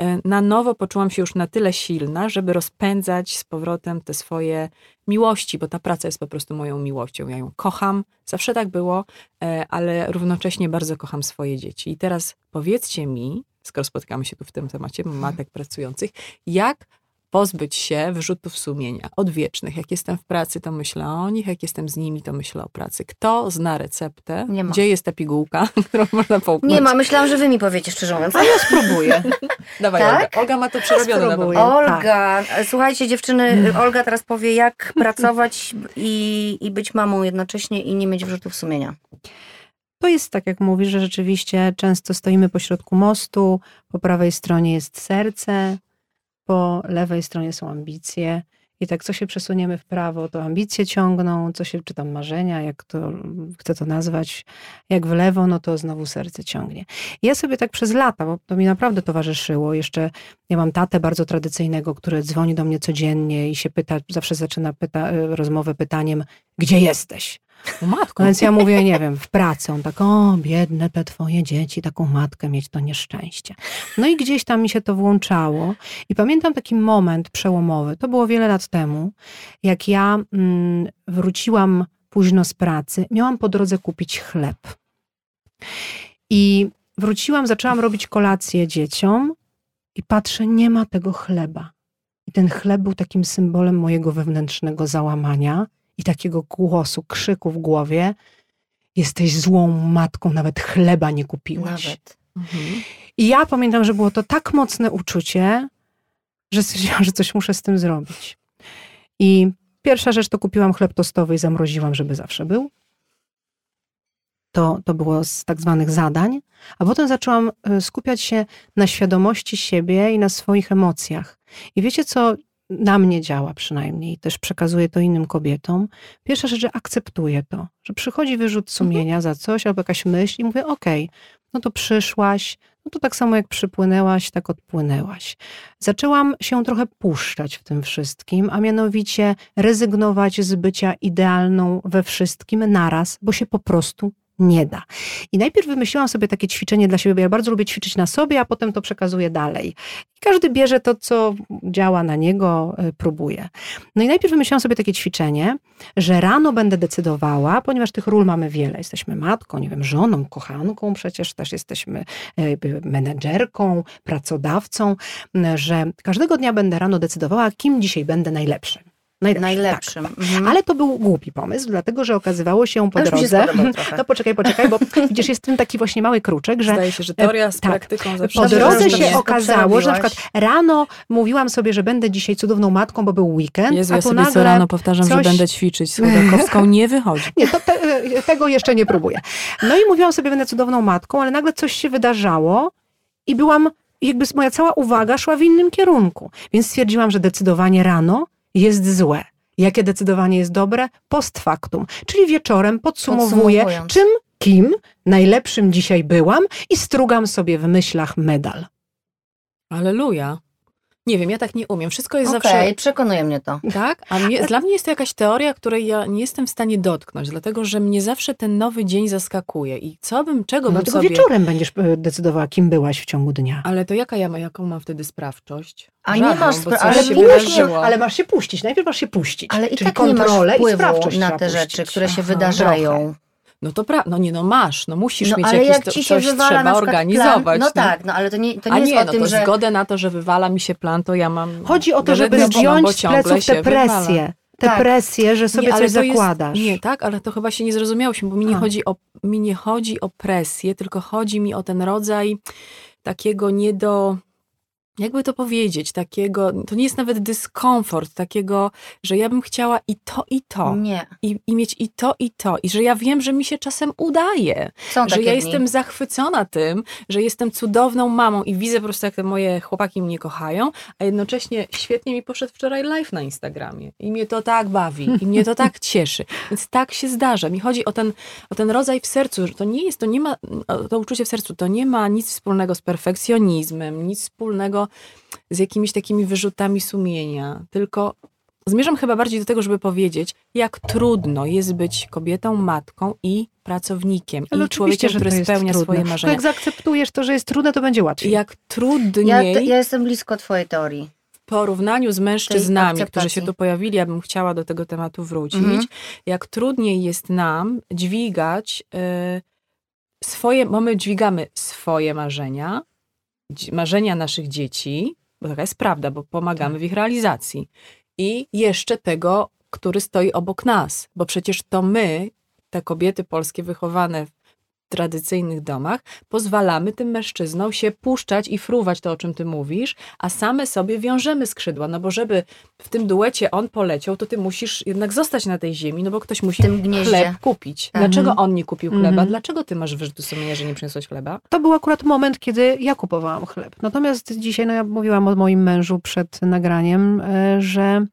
B: e, na nowo poczułam się już na tyle silna, żeby rozpędzać z powrotem te swoje miłości, bo ta praca jest po prostu moją miłością. Ja ją kocham, zawsze tak było, e, ale równocześnie bardzo kocham swoje dzieci. I teraz powiedzcie mi, skoro spotykamy się tu w tym temacie matek pracujących, jak pozbyć się wyrzutów sumienia odwiecznych. Jak jestem w pracy, to myślę o nich, jak jestem z nimi, to myślę o pracy. Kto zna receptę?
A: Nie ma.
B: Gdzie jest ta pigułka, którą można połknąć?
A: Nie ma, myślałam, że wy mi powiecie, szczerze mówiąc.
C: Ja spróbuję.
B: Dawaj,
A: Tak?
B: Olga. Olga ma to przerobione. pewno.
A: Olga, słuchajcie dziewczyny, Olga teraz powie, jak pracować i, i być mamą jednocześnie i nie mieć wrzutów sumienia.
C: To jest tak, jak mówisz, że rzeczywiście często stoimy po środku mostu, po prawej stronie jest serce, po lewej stronie są ambicje. I tak, co się przesuniemy w prawo, to ambicje ciągną, co się, czy tam marzenia, jak to chcę to nazwać, jak w lewo, no to znowu serce ciągnie. I ja sobie tak przez lata, bo to mi naprawdę towarzyszyło, jeszcze ja mam tatę bardzo tradycyjnego, który dzwoni do mnie codziennie i się pyta, zawsze zaczyna pyta, rozmowę pytaniem, gdzie jesteś? No więc ja mówię, nie wiem, w pracy. On tak, o, biedne te twoje dzieci, taką matkę mieć to nieszczęście. No i gdzieś tam mi się to włączało. I pamiętam taki moment przełomowy, to było wiele lat temu, jak ja mm, wróciłam późno z pracy, miałam po drodze kupić chleb. I wróciłam, zaczęłam robić kolację dzieciom i patrzę, nie ma tego chleba. I ten chleb był takim symbolem mojego wewnętrznego załamania i takiego głosu, krzyku w głowie. Jesteś złą matką, nawet chleba nie kupiłaś.
A: Nawet.
B: Mhm.
C: I ja pamiętam, że było to tak mocne uczucie, że stwierdziłam, że coś muszę z tym zrobić. I pierwsza rzecz to kupiłam chleb tostowy i zamroziłam, żeby zawsze był. To, to było z tak zwanych zadań. A potem zaczęłam y, skupiać się na świadomości siebie i na swoich emocjach. I wiecie, co na mnie działa przynajmniej, też przekazuję to innym kobietom. Pierwsza rzecz, że akceptuję to, że przychodzi wyrzut sumienia za coś albo jakaś myśl i mówię, okej, no to przyszłaś, no to tak samo jak przypłynęłaś, tak odpłynęłaś. Zaczęłam się trochę puszczać w tym wszystkim, a mianowicie rezygnować z bycia idealną we wszystkim naraz, bo się po prostu nie da. I najpierw wymyśliłam sobie takie ćwiczenie dla siebie, bo ja bardzo lubię ćwiczyć na sobie, a potem to przekazuję dalej. I każdy bierze to, co działa na niego, y, próbuje. No i najpierw wymyśliłam sobie takie ćwiczenie, że rano będę decydowała, ponieważ tych ról mamy wiele. Jesteśmy matką, nie wiem, żoną, kochanką, przecież też jesteśmy y, menedżerką, pracodawcą, y, że każdego dnia będę rano decydowała, kim dzisiaj będę najlepszym.
A: Najlepszym. Najlepszym.
C: Tak. Mhm. Ale to był głupi pomysł, dlatego że okazywało się po
A: się
C: drodze.
A: trochę.
C: No poczekaj, poczekaj, bo widzisz, jest w tym taki właśnie mały kruczek, że
B: Zdaje się, że teoria z
C: tak.
B: praktyką zawsze
C: po drodze się okazało, że na przykład rano mówiłam sobie, że będę dzisiaj cudowną matką, bo był weekend,
B: Jezu,
C: a
B: ja
C: tu
B: sobie
C: nagle...
B: co rano powtarzam,
C: coś-
B: że będę ćwiczyć z Chodakowską. Nie wychodzi.
C: Nie, to te, e, tego jeszcze nie próbuję. No i mówiłam sobie, będę cudowną matką, ale nagle coś się wydarzało i byłam, jakby moja cała uwaga szła w innym kierunku. Więc stwierdziłam, że decydowanie rano jest złe. Jakie decydowanie jest dobre? Post factum. Czyli wieczorem podsumowuję, czym, kim najlepszym dzisiaj byłam i strugam sobie w myślach medal.
B: Aleluja. Nie wiem, ja tak nie umiem. Wszystko jest
A: Okej,
B: zawsze
A: przekonuje mnie to.
B: tak, a mnie, dla mnie jest to jakaś teoria, której ja nie jestem w stanie dotknąć, dlatego że mnie zawsze ten nowy dzień zaskakuje. I co bym, czego
C: No
B: bym
C: tylko
B: sobie...
C: wieczorem będziesz e, decydowała, kim byłaś w ciągu dnia.
B: Ale to jaka ja ma, jaką mam wtedy sprawczość?
A: A nie
B: Żadną,
A: masz
B: bo
A: spra- ale nie masz-
C: ale masz się puścić, najpierw masz się puścić.
A: Ale i
C: Czyli
A: tak nie masz wpływu
C: sprawczość
A: na te rzeczy,
C: puścić.
A: które się
B: Aha,
A: wydarzają.
B: No to pra... no nie, no masz, no musisz
A: No
B: mieć
A: ale
B: jakieś,
A: jak ci się
B: coś
A: wywala
B: trzeba organizować.
A: plan, no tak, no ale to nie, to nie
B: A
A: jest
B: nie,
A: o
B: no
A: tym,
B: to
A: że...
B: zgodę na to, że wywala mi się plan, to ja mam...
C: Chodzi o to, żeby
B: no
C: zdjąć z pleców tę presję. Tę
A: Tak.
C: presję, że sobie
B: Nie,
C: coś
B: to jest-
C: zakładasz.
B: Nie, tak, ale to chyba się nie zrozumiałyśmy, bo mi nie,
C: A.
B: chodzi o, mi nie chodzi o presję, tylko chodzi mi o ten rodzaj takiego nie do. Jakby to powiedzieć, takiego, to nie jest nawet dyskomfort, takiego, że ja bym chciała i to, i to,
A: Nie.
B: i, i mieć i to, i to, i że ja wiem, że mi się czasem udaje,
A: Są
B: że ja
A: dni.
B: jestem zachwycona tym, że jestem cudowną mamą i widzę po prostu, jak te moje chłopaki mnie kochają, a jednocześnie świetnie mi poszedł wczoraj live na Instagramie i mnie to tak bawi i mnie to tak cieszy. Więc tak się zdarza. Mi chodzi o ten, o ten rodzaj w sercu, że to nie jest, to nie ma, to uczucie w sercu, to nie ma nic wspólnego z perfekcjonizmem, nic wspólnego z jakimiś takimi wyrzutami sumienia, tylko zmierzam chyba bardziej do tego, żeby powiedzieć, jak trudno jest być kobietą, matką i pracownikiem
C: Ale
B: i człowiekiem,
C: że
B: który
C: to jest
B: spełnia
C: trudne.
B: swoje marzenia.
C: Jak zaakceptujesz to, że jest trudne, to będzie łatwiej.
B: Jak trudniej
A: Ja, ja jestem blisko twojej teorii.
B: w porównaniu z mężczyznami, którzy się tu pojawili, ja bym chciała do tego tematu wrócić,
A: Mhm.
B: jak trudniej jest nam dźwigać y, swoje, bo my dźwigamy swoje marzenia, marzenia naszych dzieci, bo taka jest prawda, bo pomagamy w ich realizacji. I jeszcze tego, który stoi obok nas, bo przecież to my, te kobiety polskie wychowane tradycyjnych domach, pozwalamy tym mężczyznom się puszczać i fruwać to, o czym ty mówisz, a same sobie wiążemy skrzydła, no bo żeby w tym duecie on poleciał, to ty musisz jednak zostać na tej ziemi, no bo ktoś musi chleb kupić.
A: Tak.
B: Dlaczego on nie kupił chleba?
C: Mhm.
B: Dlaczego ty masz wyrzuty sumienia, że nie przyniosłeś chleba?
C: To był akurat moment, kiedy ja kupowałam chleb. Natomiast dzisiaj, no ja mówiłam o moim mężu przed nagraniem, e, że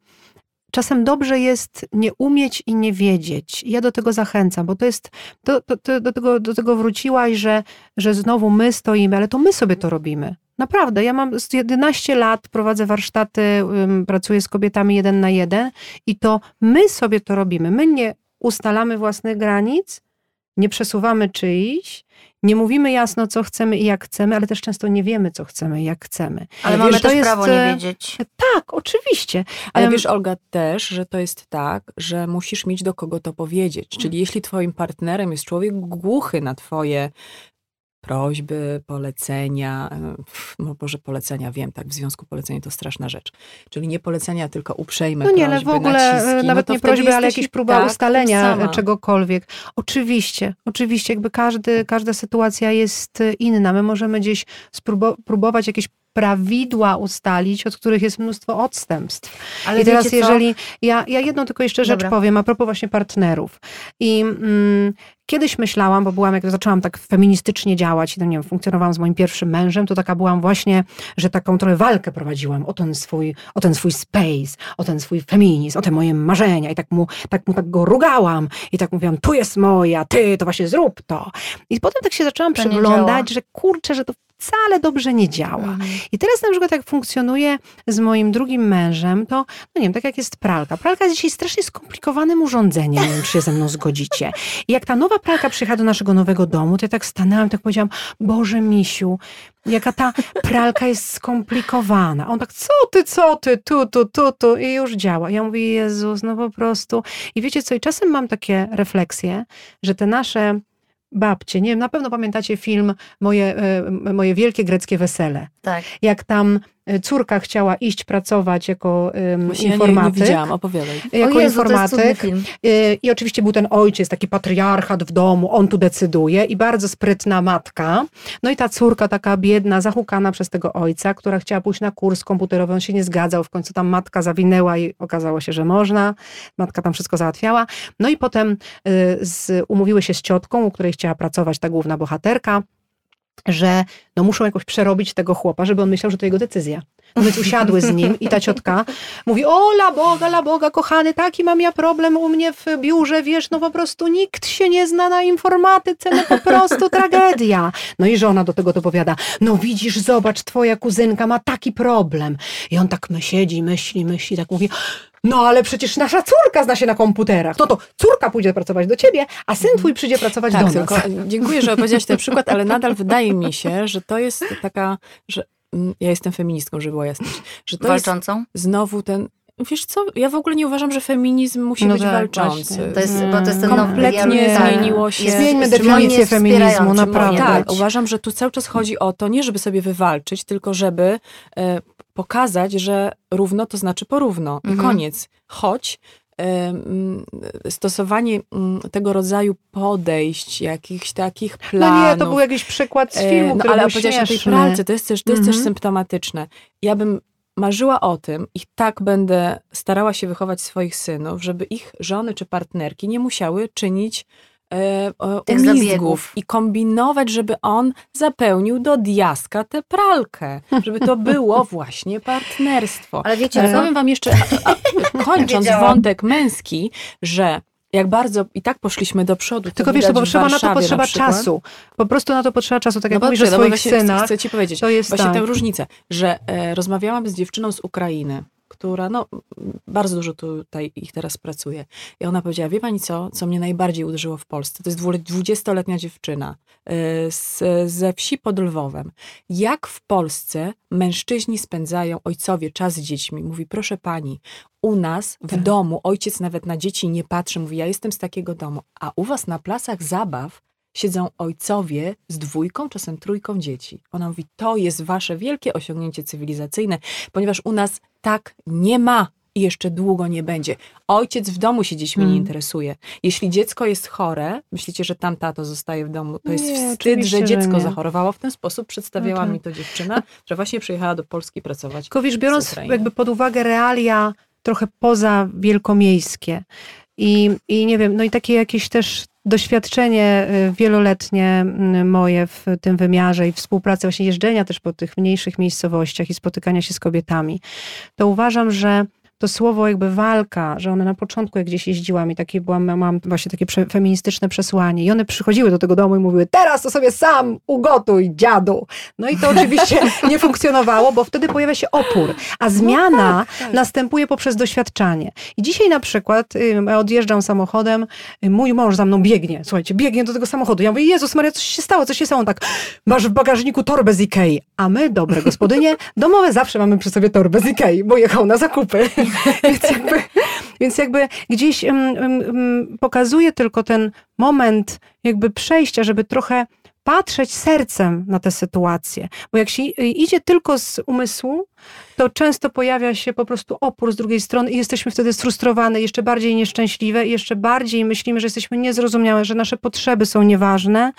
C: czasem dobrze jest nie umieć i nie wiedzieć. Ja do tego zachęcam, bo to jest, to, do, tego, do tego wróciłaś, że, że znowu my stoimy, ale to my sobie to robimy. Naprawdę, ja mam z 11 lat, prowadzę warsztaty, pracuję z kobietami jeden na jeden i to my sobie to robimy. My nie ustalamy własnych granic, nie przesuwamy czyichś, nie mówimy jasno, co chcemy i jak chcemy, ale też często nie wiemy, co chcemy i jak chcemy.
A: Ale
C: Wiesz,
A: mamy
C: to
A: też
C: jest,
A: prawo nie
C: e,
A: wiedzieć.
C: Tak, oczywiście.
B: Ale wiesz, Olga, też, że to jest tak, że musisz mieć do kogo to powiedzieć. Czyli jeśli twoim partnerem jest człowiek głuchy na twoje prośby, polecenia, e, no Boże, polecenia, wiem, tak, w związku polecenia to straszna rzecz. Czyli nie polecenia, tylko uprzejme
C: No nie,
B: prośby,
C: ale w ogóle
B: naciski.
C: e,
B: no
C: nawet
B: to
C: nie prośby, ale jakieś próba
B: tak,
C: ustalenia
B: sama.
C: e, czegokolwiek. Oczywiście, oczywiście, jakby każdy, każda sytuacja jest e, inna. My możemy gdzieś spróbo- próbować jakieś prawidła ustalić, od których jest mnóstwo odstępstw.
A: Ale
C: I teraz jeżeli, ja, ja jedną tylko jeszcze rzecz
A: Dobra.
C: powiem, a propos właśnie partnerów. I mm, kiedyś myślałam, bo byłam, jak zaczęłam tak feministycznie działać i tam, nie wiem, funkcjonowałam z moim pierwszym mężem, to taka byłam właśnie, że taką trochę walkę prowadziłam o ten swój, o ten swój space, o ten swój feminizm, o te moje marzenia i tak mu, tak mu tak go rugałam i tak mówiłam, tu jest moja, ty, to właśnie zrób to. I potem tak się zaczęłam
A: To
C: przyglądać, że kurczę, że to wcale dobrze nie działa.
A: Mhm.
C: I teraz na przykład jak funkcjonuje z moim drugim mężem, to no nie wiem, tak jak jest pralka. Pralka jest dzisiaj strasznie skomplikowanym urządzeniem, nie wiem, czy się ze mną zgodzicie. I jak ta nowa pralka przyjechała do naszego nowego domu, to ja tak stanęłam, tak powiedziałam, Boże misiu, jaka ta pralka jest skomplikowana. A on tak, co ty, co ty, tu, tu, tu, tu i już działa. Ja mówię, Jezus, no po prostu. I wiecie co, i czasem mam takie refleksje, że te nasze babcie, nie wiem, na pewno pamiętacie film Moje, e, moje wielkie greckie wesele.
A: Tak.
C: Jak tam córka chciała iść pracować jako um,
B: Właśnie ja nie,
C: informatyk.
B: nie widziałam, opowiadaj.
C: Jako
A: o Jezu, to jest cudny
C: informatyk.
A: film.
C: Y, I oczywiście był ten ojciec, taki patriarchat w domu, on tu decyduje i bardzo sprytna matka. No i ta córka taka biedna, zahukana przez tego ojca, która chciała pójść na kurs komputerowy, on się nie zgadzał, w końcu tam matka zawinęła i okazało się, że można. Matka tam wszystko załatwiała. No i potem y, z, umówiły się z ciotką, u której chciała pracować ta główna bohaterka, że no muszą jakoś przerobić tego chłopa, żeby on myślał, że to jego decyzja. Więc usiadły z nim i ta ciotka mówi, o la Boga, la Boga, kochany, taki mam ja problem u mnie w biurze, wiesz, no po prostu nikt się nie zna na informatyce, no po prostu tragedia. No i żona do tego dopowiada, no widzisz, zobacz, twoja kuzynka ma taki problem. I on tak my siedzi, myśli, myśli, tak mówi, no ale przecież nasza córka zna się na komputerach. No to córka pójdzie pracować do ciebie, a syn twój przyjdzie pracować
B: Tak,
C: do
B: tylko
C: nas.
B: dziękuję, że opowiedziałaś ten przykład, ale nadal wydaje mi się, że to jest taka, że mm, ja jestem feministką, żeby była jasność, że to jest
A: Walczącą?
B: znowu ten, wiesz co, ja w ogóle nie uważam, że feminizm musi
C: No
B: być
C: tak,
B: walczący.
C: właśnie.
A: To jest, bo to jest ten
B: Kompletnie
A: nowy... ja- tak,
B: zmieniło się.
C: Zmieńmy definicję feminizmu, naprawdę.
B: Tak, uważam, że tu cały czas chodzi o to, nie żeby sobie wywalczyć, tylko żeby e, pokazać, że równo to znaczy porówno. I
A: Mhm.
B: koniec. Choć e, mm, stosowanie mm, tego rodzaju podejść, jakichś takich planów.
C: No nie, to był jakiś przykład z
B: E,
C: filmu,
B: no,
C: który
B: ale
C: był
B: opowiedziałaś o tej
C: śmieszny.
B: pralce, to jest też, to jest też
C: Mhm.
B: symptomatyczne. Ja bym marzyła o tym i tak będę starała się wychować swoich synów, żeby ich żony czy partnerki nie musiały czynić e, e, umizgów i kombinować, żeby on zapełnił do diaska tę pralkę, żeby to było właśnie partnerstwo.
A: Ale wiecie co?
B: powiem wam jeszcze, a, a, kończąc
A: Wiedziałam.
B: wątek męski, że jak bardzo i tak poszliśmy do przodu.
C: Tylko wiesz, to potrzeba na to potrzeba
B: przykład.
C: czasu. Po prostu na to potrzeba czasu. Tak jak
B: no
C: mówisz
B: dobrze,
C: o
B: no
C: swoich
B: właśnie
C: synach,
B: Chcę ci powiedzieć,
C: to jest
B: właśnie
C: tak.
B: tę różnicę, że e, rozmawiałam z dziewczyną z Ukrainy, która, no, bardzo dużo tutaj ich teraz pracuje. I ona powiedziała, wie pani co, co mnie najbardziej uderzyło w Polsce? To jest dwu- dwudziestoletnia dziewczyna e, z, ze wsi pod Lwowem. Jak w Polsce mężczyźni spędzają, ojcowie, czas z dziećmi? Mówi, proszę pani, u nas w
C: Tak.
B: domu ojciec nawet na dzieci nie patrzy, mówi, ja jestem z takiego domu, a u was na placach zabaw siedzą ojcowie z dwójką, czasem trójką dzieci. Ona mówi, to jest wasze wielkie osiągnięcie cywilizacyjne, ponieważ u nas tak nie ma i jeszcze długo nie będzie. Ojciec w domu się dziećmi nie
C: Mm.
B: interesuje. Jeśli dziecko jest chore, myślicie, że tam tato zostaje w domu, to jest
C: Nie,
B: wstyd, że
C: że
B: dziecko
C: nie.
B: zachorowało. W ten sposób przedstawiała
C: No tak.
B: mi to dziewczyna, że właśnie przyjechała do Polski pracować.
C: Tylko wiesz, biorąc jakby pod uwagę realia trochę poza wielkomiejskie i, i nie wiem, no i takie jakieś też doświadczenie y, wieloletnie y, moje w tym wymiarze i współpracy, właśnie jeżdżenia też po tych mniejszych miejscowościach i spotykania się z kobietami, to uważam, że to słowo jakby walka, że one na początku jak gdzieś jeździłam i takie byłam, mam właśnie takie prze, feministyczne przesłanie i one przychodziły do tego domu i mówiły, teraz to sobie sam ugotuj, dziadu. No i to oczywiście nie funkcjonowało, bo wtedy pojawia się opór, a zmiana
B: tak.
C: następuje poprzez doświadczanie. I dzisiaj na przykład ja odjeżdżam samochodem, y, mój mąż za mną biegnie, słuchajcie, biegnie do tego samochodu. Ja mówię, Jezus Maria, coś się stało, coś się stało. On tak, masz w bagażniku torbę z Ikei. A my, dobre gospodynie, domowe zawsze mamy przy sobie torbę z Ikei, bo jechał na zakupy. więc, jakby, więc jakby gdzieś um, um, pokazuje tylko ten moment jakby przejścia, żeby trochę patrzeć sercem na tę sytuację. Bo jak się idzie tylko z umysłu, to często pojawia się po prostu opór z drugiej strony i jesteśmy wtedy sfrustrowane, jeszcze bardziej nieszczęśliwe i jeszcze bardziej myślimy, że jesteśmy niezrozumiałe, że nasze potrzeby są nieważne.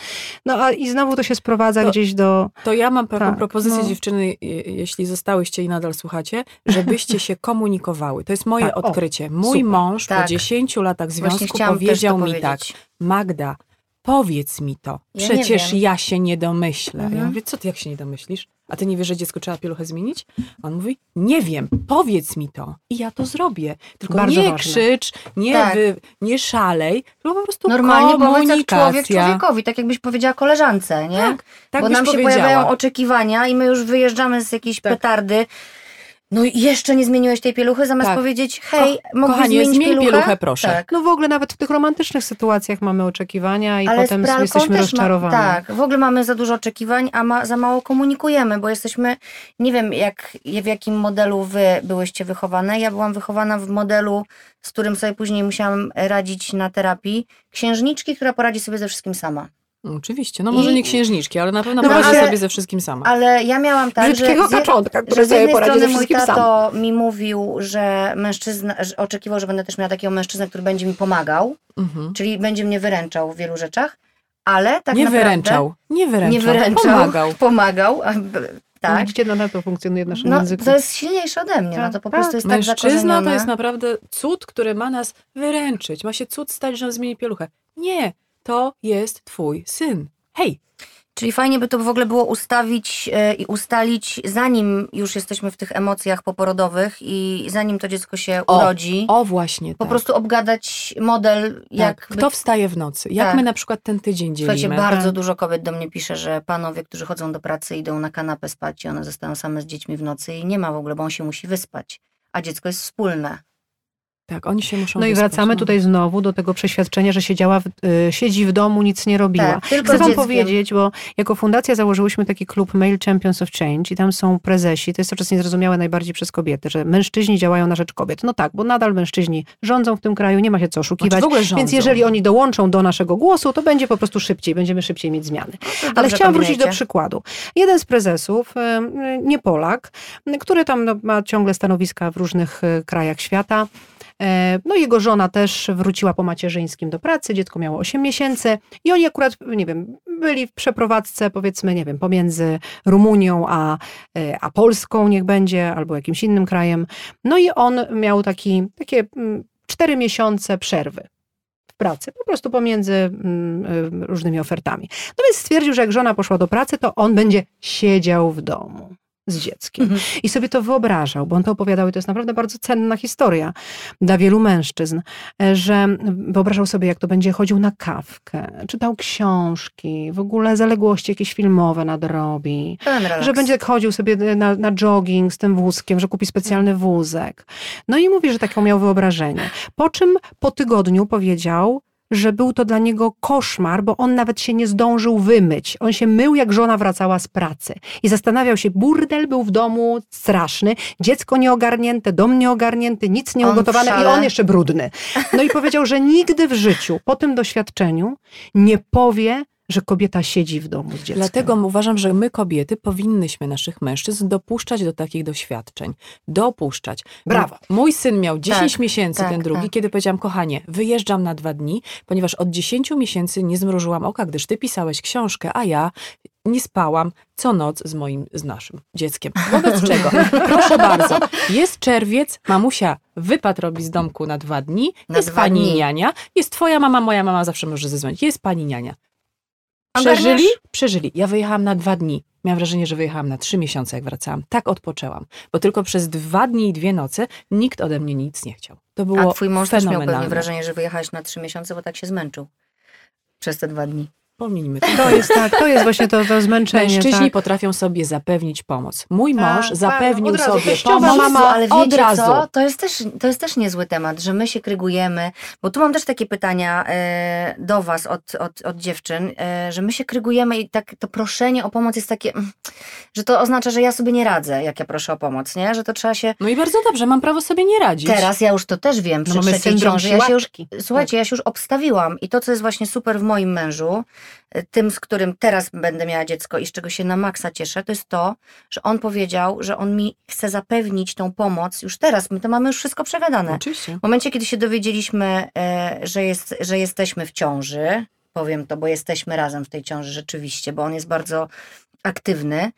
C: No a i znowu to się sprowadza
B: To-
C: gdzieś do...
B: To ja mam taką
C: Tak,
B: propozycję
C: no.
B: dziewczyny, je- jeśli zostałyście i nadal słuchacie, żebyście się komunikowały. To jest moje
C: Tak, o,
B: odkrycie. Mój
C: super.
B: mąż po
A: Tak.
B: 10 latach związku powiedział mi tak,
A: powiedzieć.
B: Magda, powiedz mi to.
A: Ja
B: Przecież ja się nie domyślę.
A: Mhm.
B: Ja mówię, co ty jak się nie domyślisz? A ty nie wiesz, że dziecku trzeba pieluchę zmienić? A on mówi, nie wiem, powiedz mi to. I ja to zrobię. Tylko
C: Bardzo
B: nie
C: ważne.
B: krzycz, nie,
A: Tak.
B: wy, nie szalej, tylko po prostu
A: Normalnie powiedz człowiek człowiekowi, tak jakbyś powiedziała koleżance, nie?
B: Tak, tak
A: Bo nam się pojawiają oczekiwania i my już wyjeżdżamy z jakiejś
B: Tak.
A: petardy. No i jeszcze nie zmieniłeś tej pieluchy, zamiast
B: Tak.
A: powiedzieć, hej, mógłbyś
B: kochanie,
A: zmienić
B: zmień
A: pieluchę?
B: pieluchę, proszę.
A: Tak.
C: No w ogóle nawet w tych romantycznych sytuacjach mamy oczekiwania i
A: Ale
C: potem jesteśmy rozczarowani.
A: Ma, tak, w ogóle mamy za dużo oczekiwań, a ma, za mało komunikujemy, bo jesteśmy, nie wiem jak, w jakim modelu wy byłyście wychowane. Ja byłam wychowana w modelu, z którym sobie później musiałam radzić na terapii. Księżniczki, która poradzi sobie ze wszystkim sama.
B: Oczywiście, no może
A: I-
B: nie księżniczki, ale na pewno
A: No
B: poradzi sobie ze wszystkim sama.
A: Ale ja miałam tak, że,
C: Brzydkiego
A: z je-
C: kaczątka, który
A: że z
C: sobie
A: jednej
C: poradzi ze
A: strony mój
C: wszystkim sam.
A: tato mi mówił, że mężczyzna, że oczekiwał, że będę też miała takiego mężczyznę, który będzie mi pomagał,
B: Mhm.
A: czyli będzie mnie wyręczał w wielu rzeczach, ale tak
B: nie
A: naprawdę...
B: wyręczał, nie wyręczał,
A: Nie wyręczał,
B: pomagał.
A: pomagał, tak.
C: Widzicie, no na to funkcjonuje w naszym
A: No,
C: języku.
A: to jest silniejsze ode mnie, no to po
C: Tak,
A: prostu jest tak
B: Mężczyzna to jest naprawdę cud, który ma nas wyręczyć. Ma się cud stać, że on zmieni pieluchę. Nie, to jest twój syn. Hej,
A: Czyli fajnie by to w ogóle było ustawić e, i ustalić, zanim już jesteśmy w tych emocjach poporodowych i zanim to dziecko się
B: O,
A: urodzi,
B: o właśnie
A: po
B: tak.
A: prostu obgadać model, jak
B: tak. Kto wstaje w nocy? Jak
A: Tak.
B: my na przykład ten tydzień dzielimy?
A: Słuchajcie, bardzo
C: Tak.
A: dużo kobiet do mnie pisze, że panowie, którzy chodzą do pracy, idą na kanapę spać i one zostają same z dziećmi w nocy i nie ma w ogóle, bo on się musi wyspać, a dziecko jest wspólne.
B: Tak, oni się muszą
C: No i wracamy
B: no.
C: tutaj znowu do tego przeświadczenia, że siedziała w, y, siedzi w domu, nic nie robiła.
A: Tak, tylko
C: Chcę wam powiedzieć, bo jako fundacja założyłyśmy taki klub Male Champions of Change i tam są prezesi, to jest to czas niezrozumiałe najbardziej przez kobiety, że mężczyźni działają na rzecz kobiet. No tak, bo nadal mężczyźni rządzą w tym kraju, nie ma się co
B: Znaczy,
C: oszukiwać.
B: w ogóle rządzą.
C: Więc jeżeli oni dołączą do naszego głosu, to będzie po prostu szybciej, będziemy szybciej mieć zmiany. Ale
A: Dobrze
C: chciałam wrócić do przykładu. Jeden z prezesów, y, nie Polak, y, który tam no, ma ciągle stanowiska w różnych y, krajach świata. E, No jego żona też wróciła po macierzyńskim do pracy, dziecko miało 8 miesięcy i oni akurat, nie wiem, byli w przeprowadzce powiedzmy, nie wiem, pomiędzy Rumunią a, e, a Polską niech będzie, albo jakimś innym krajem. No i on miał taki, takie mm, 4 miesiące przerwy w pracy, po prostu pomiędzy mm, y, różnymi ofertami. No więc stwierdził, że jak żona poszła do pracy, to on będzie siedział w domu z dzieckiem.
A: Mhm.
C: I sobie to wyobrażał, bo on to opowiadał i to jest naprawdę bardzo cenna historia dla wielu mężczyzn, e, że wyobrażał sobie, jak to będzie chodził na kawkę, czytał książki, w ogóle zaległości jakieś filmowe nadrobi, że będzie tak chodził sobie na, na jogging z tym wózkiem, że kupi specjalny wózek. No i mówi, że taką miał wyobrażenie. Po czym po tygodniu powiedział, że był to dla niego koszmar, bo on nawet się nie zdążył wymyć. On się mył, jak żona wracała z pracy. I zastanawiał się, burdel był w domu straszny, dziecko nieogarnięte, dom nieogarnięty, nic nieugotowane i on jeszcze brudny. No i powiedział, że nigdy w życiu po tym doświadczeniu nie powie, że kobieta siedzi w domu z dzieckiem.
B: Dlatego uważam, że my kobiety powinnyśmy naszych mężczyzn dopuszczać do takich doświadczeń. Dopuszczać.
C: Brawo.
B: Mój syn miał 10
A: Tak,
B: miesięcy,
A: tak,
B: ten drugi,
A: tak.
B: kiedy powiedziałam, kochanie, wyjeżdżam na dwa dni, ponieważ od 10 miesięcy nie zmrużyłam oka, gdyż ty pisałeś książkę, a ja nie spałam co noc z moim, z naszym dzieckiem. Wobec czego, proszę bardzo, jest czerwiec, mamusia wypad robi z domku na dwa dni,
A: Na
B: jest
A: dwa
B: pani
A: dni.
B: niania, jest twoja mama, moja mama zawsze może zadzwonić, jest pani niania. Przeżyli? Przeżyli. Ja wyjechałam na dwa dni. Miałam wrażenie, że wyjechałam na trzy miesiące, jak wracałam. Tak odpoczęłam. Bo tylko przez dwa dni i dwie noce nikt ode mnie nic nie chciał. To było
A: A twój mąż też miał pewnie wrażenie, że wyjechałeś na trzy miesiące, bo tak się zmęczył przez te dwa dni.
B: Pomijmy to.
C: To jest tak, to jest właśnie to, to zmęczenie.
B: Mężczyźni
C: tak.
B: potrafią sobie zapewnić pomoc. Mój
C: Tak,
B: mąż
C: tak,
B: zapewnił sobie pomoc
C: mama
A: ale wiecie
B: od razu.
A: co? To jest, też, to jest też niezły temat, że my się krygujemy, bo tu mam też takie pytania e, do was od, od, od dziewczyn, e, że my się krygujemy i tak to proszenie o pomoc jest takie, mm, że to oznacza, że ja sobie nie radzę, jak ja proszę o pomoc, nie? Że to trzeba się...
B: No i bardzo dobrze, mam prawo sobie nie radzić.
A: Teraz ja już to też wiem, przy
C: No
A: trzeciej ciąży. Ja się już, słuchajcie, ja się już obstawiłam i to, co jest właśnie super w moim mężu, tym, z którym teraz będę miała dziecko i z czego się na maksa cieszę, to jest to, że on powiedział, że on mi chce zapewnić tą pomoc już teraz. My to mamy już wszystko przegadane.
B: Oczywiście.
A: W momencie, kiedy się dowiedzieliśmy, e, że, jest, że jesteśmy w ciąży, powiem to, bo jesteśmy razem w tej ciąży rzeczywiście, bo on jest bardzo aktywny.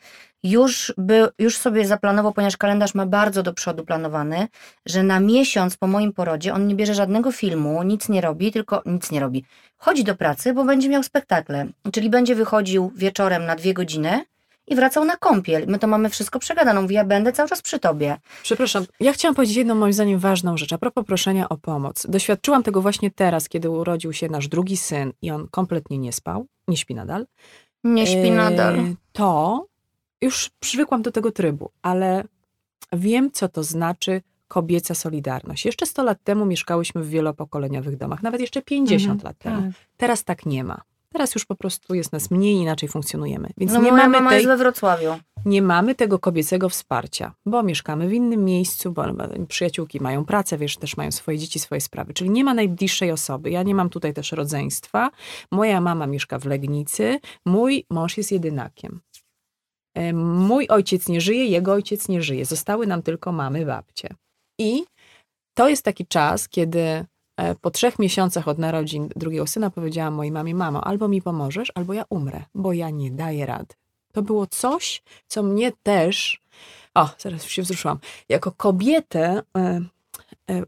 A: Już, by, już sobie zaplanował, ponieważ kalendarz ma bardzo do przodu planowany, że na miesiąc po moim porodzie on nie bierze żadnego filmu, nic nie robi, tylko nic nie robi. Chodzi do pracy, bo będzie miał spektakle, czyli będzie wychodził wieczorem na dwie godziny i wracał na kąpiel. My to mamy wszystko przegadane. Mówi, ja będę cały czas przy tobie.
B: Przepraszam, ja chciałam powiedzieć jedną moim zdaniem ważną rzecz, a propos proszenia o pomoc. Doświadczyłam tego właśnie teraz, kiedy urodził się nasz drugi syn i on kompletnie nie spał, nie śpi nadal.
A: Nie śpi nadal.
B: E, To już przywykłam do tego trybu, ale wiem, co to znaczy kobieca solidarność. Jeszcze 100 lat temu mieszkałyśmy w wielopokoleniowych domach, nawet jeszcze 50
C: Mhm,
B: lat temu.
C: tak.
B: Teraz tak nie ma. Teraz już po prostu jest nas mniej, inaczej funkcjonujemy. Więc
A: No
B: nie,
A: moja
B: mamy
A: mama
B: tej,
A: jest we Wrocławiu.
B: nie mamy tego kobiecego wsparcia, bo mieszkamy w innym miejscu, bo przyjaciółki mają pracę, wiesz, też mają swoje dzieci, swoje sprawy. Czyli nie ma najbliższej osoby. Ja nie mam tutaj też rodzeństwa. Moja mama mieszka w Legnicy, mój mąż jest jedynakiem. E, Mój ojciec nie żyje, jego ojciec nie żyje. Zostały nam tylko mamy, babcie. I to jest taki czas, kiedy e, po trzech miesiącach od narodzin drugiego syna powiedziałam mojej mamie, mamo, albo mi pomożesz, albo ja umrę, bo ja nie daję rady. To było coś, co mnie też, o, zaraz się wzruszyłam, jako kobietę e,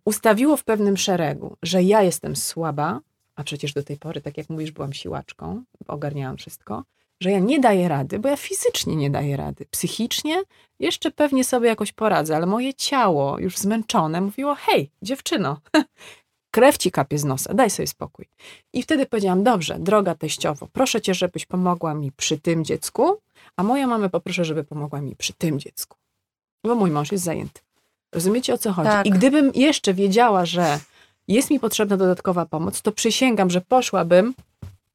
B: ustawiło w pewnym szeregu, że ja jestem słaba, a przecież do tej pory, tak jak mówisz, byłam siłaczką, ogarniałam wszystko, że ja nie daję rady, bo ja fizycznie nie daję rady. Psychicznie jeszcze pewnie sobie jakoś poradzę, ale moje ciało, już zmęczone, mówiło: hej, dziewczyno, krew ci kapie z nosa, daj sobie spokój. I wtedy powiedziałam: dobrze, droga teściowo, proszę cię, żebyś pomogła mi przy tym dziecku, a moją mamę poproszę, żeby pomogła mi przy tym dziecku. Bo mój mąż jest zajęty. Rozumiecie o co chodzi?
A: Tak.
B: I gdybym jeszcze wiedziała, że jest mi potrzebna dodatkowa pomoc, to przysięgam, że poszłabym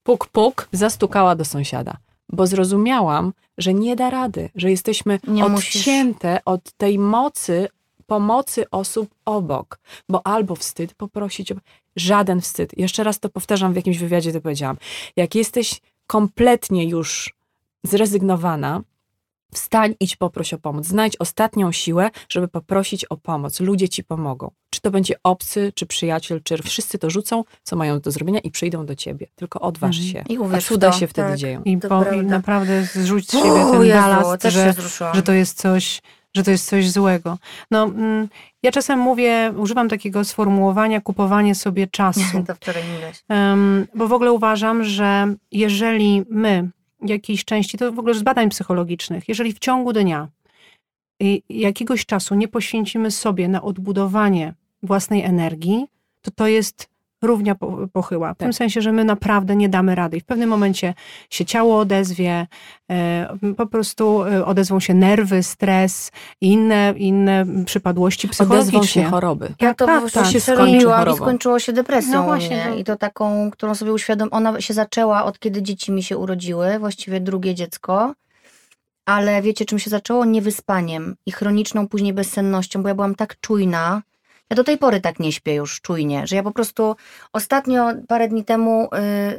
B: puk, puk, zastukała do sąsiada. Bo zrozumiałam, że nie da rady, że jesteśmy
A: Nie musisz.
B: odcięte od tej mocy pomocy osób obok. Bo albo wstyd poprosić, o... żaden wstyd. Jeszcze raz to powtarzam w jakimś wywiadzie, to powiedziałam. Jak jesteś kompletnie już zrezygnowana, wstań, idź poproś o pomoc. Znajdź ostatnią siłę, żeby poprosić o pomoc. Ludzie ci pomogą. Czy to będzie obcy, czy przyjaciel, czy wszyscy to rzucą, co mają do zrobienia i przyjdą do ciebie. Tylko odważ
C: Mhm.
B: się.
A: I uwierz
B: cuda
A: to,
B: się wtedy
A: tak.
B: dzieją.
C: I, po, i naprawdę zrzuć z siebie ten
A: Jezu,
C: balast, że, że to jest coś, że to jest coś złego. No, mm, ja czasem mówię, używam takiego sformułowania kupowanie sobie czasu.
A: to wczoraj.
C: Em, bo w ogóle uważam, że jeżeli my jakiejś części, to w ogóle z badań psychologicznych, jeżeli w ciągu dnia jakiegoś czasu nie poświęcimy sobie na odbudowanie własnej energii, to to jest równia po- pochyła. W tym
B: Tak.
C: sensie, że my naprawdę nie damy rady. I w pewnym momencie się ciało odezwie, e, po prostu e, odezwą się nerwy, stres i inne, inne przypadłości
B: Odezwą
C: psychologiczne.
B: się choroby.
A: Ja
C: Tak,
A: to
C: tak,
A: tak,
C: tak.
A: się przerobiłam i skończyło się depresją
C: No właśnie, to-
A: I to taką, którą sobie uświadom... Ona się zaczęła od kiedy dzieci mi się urodziły, właściwie drugie dziecko. Ale wiecie, czym się zaczęło? Niewyspaniem i chroniczną później bezsennością, bo ja byłam tak czujna. Ja do tej pory tak nie śpię już czujnie, że ja po prostu ostatnio, parę dni temu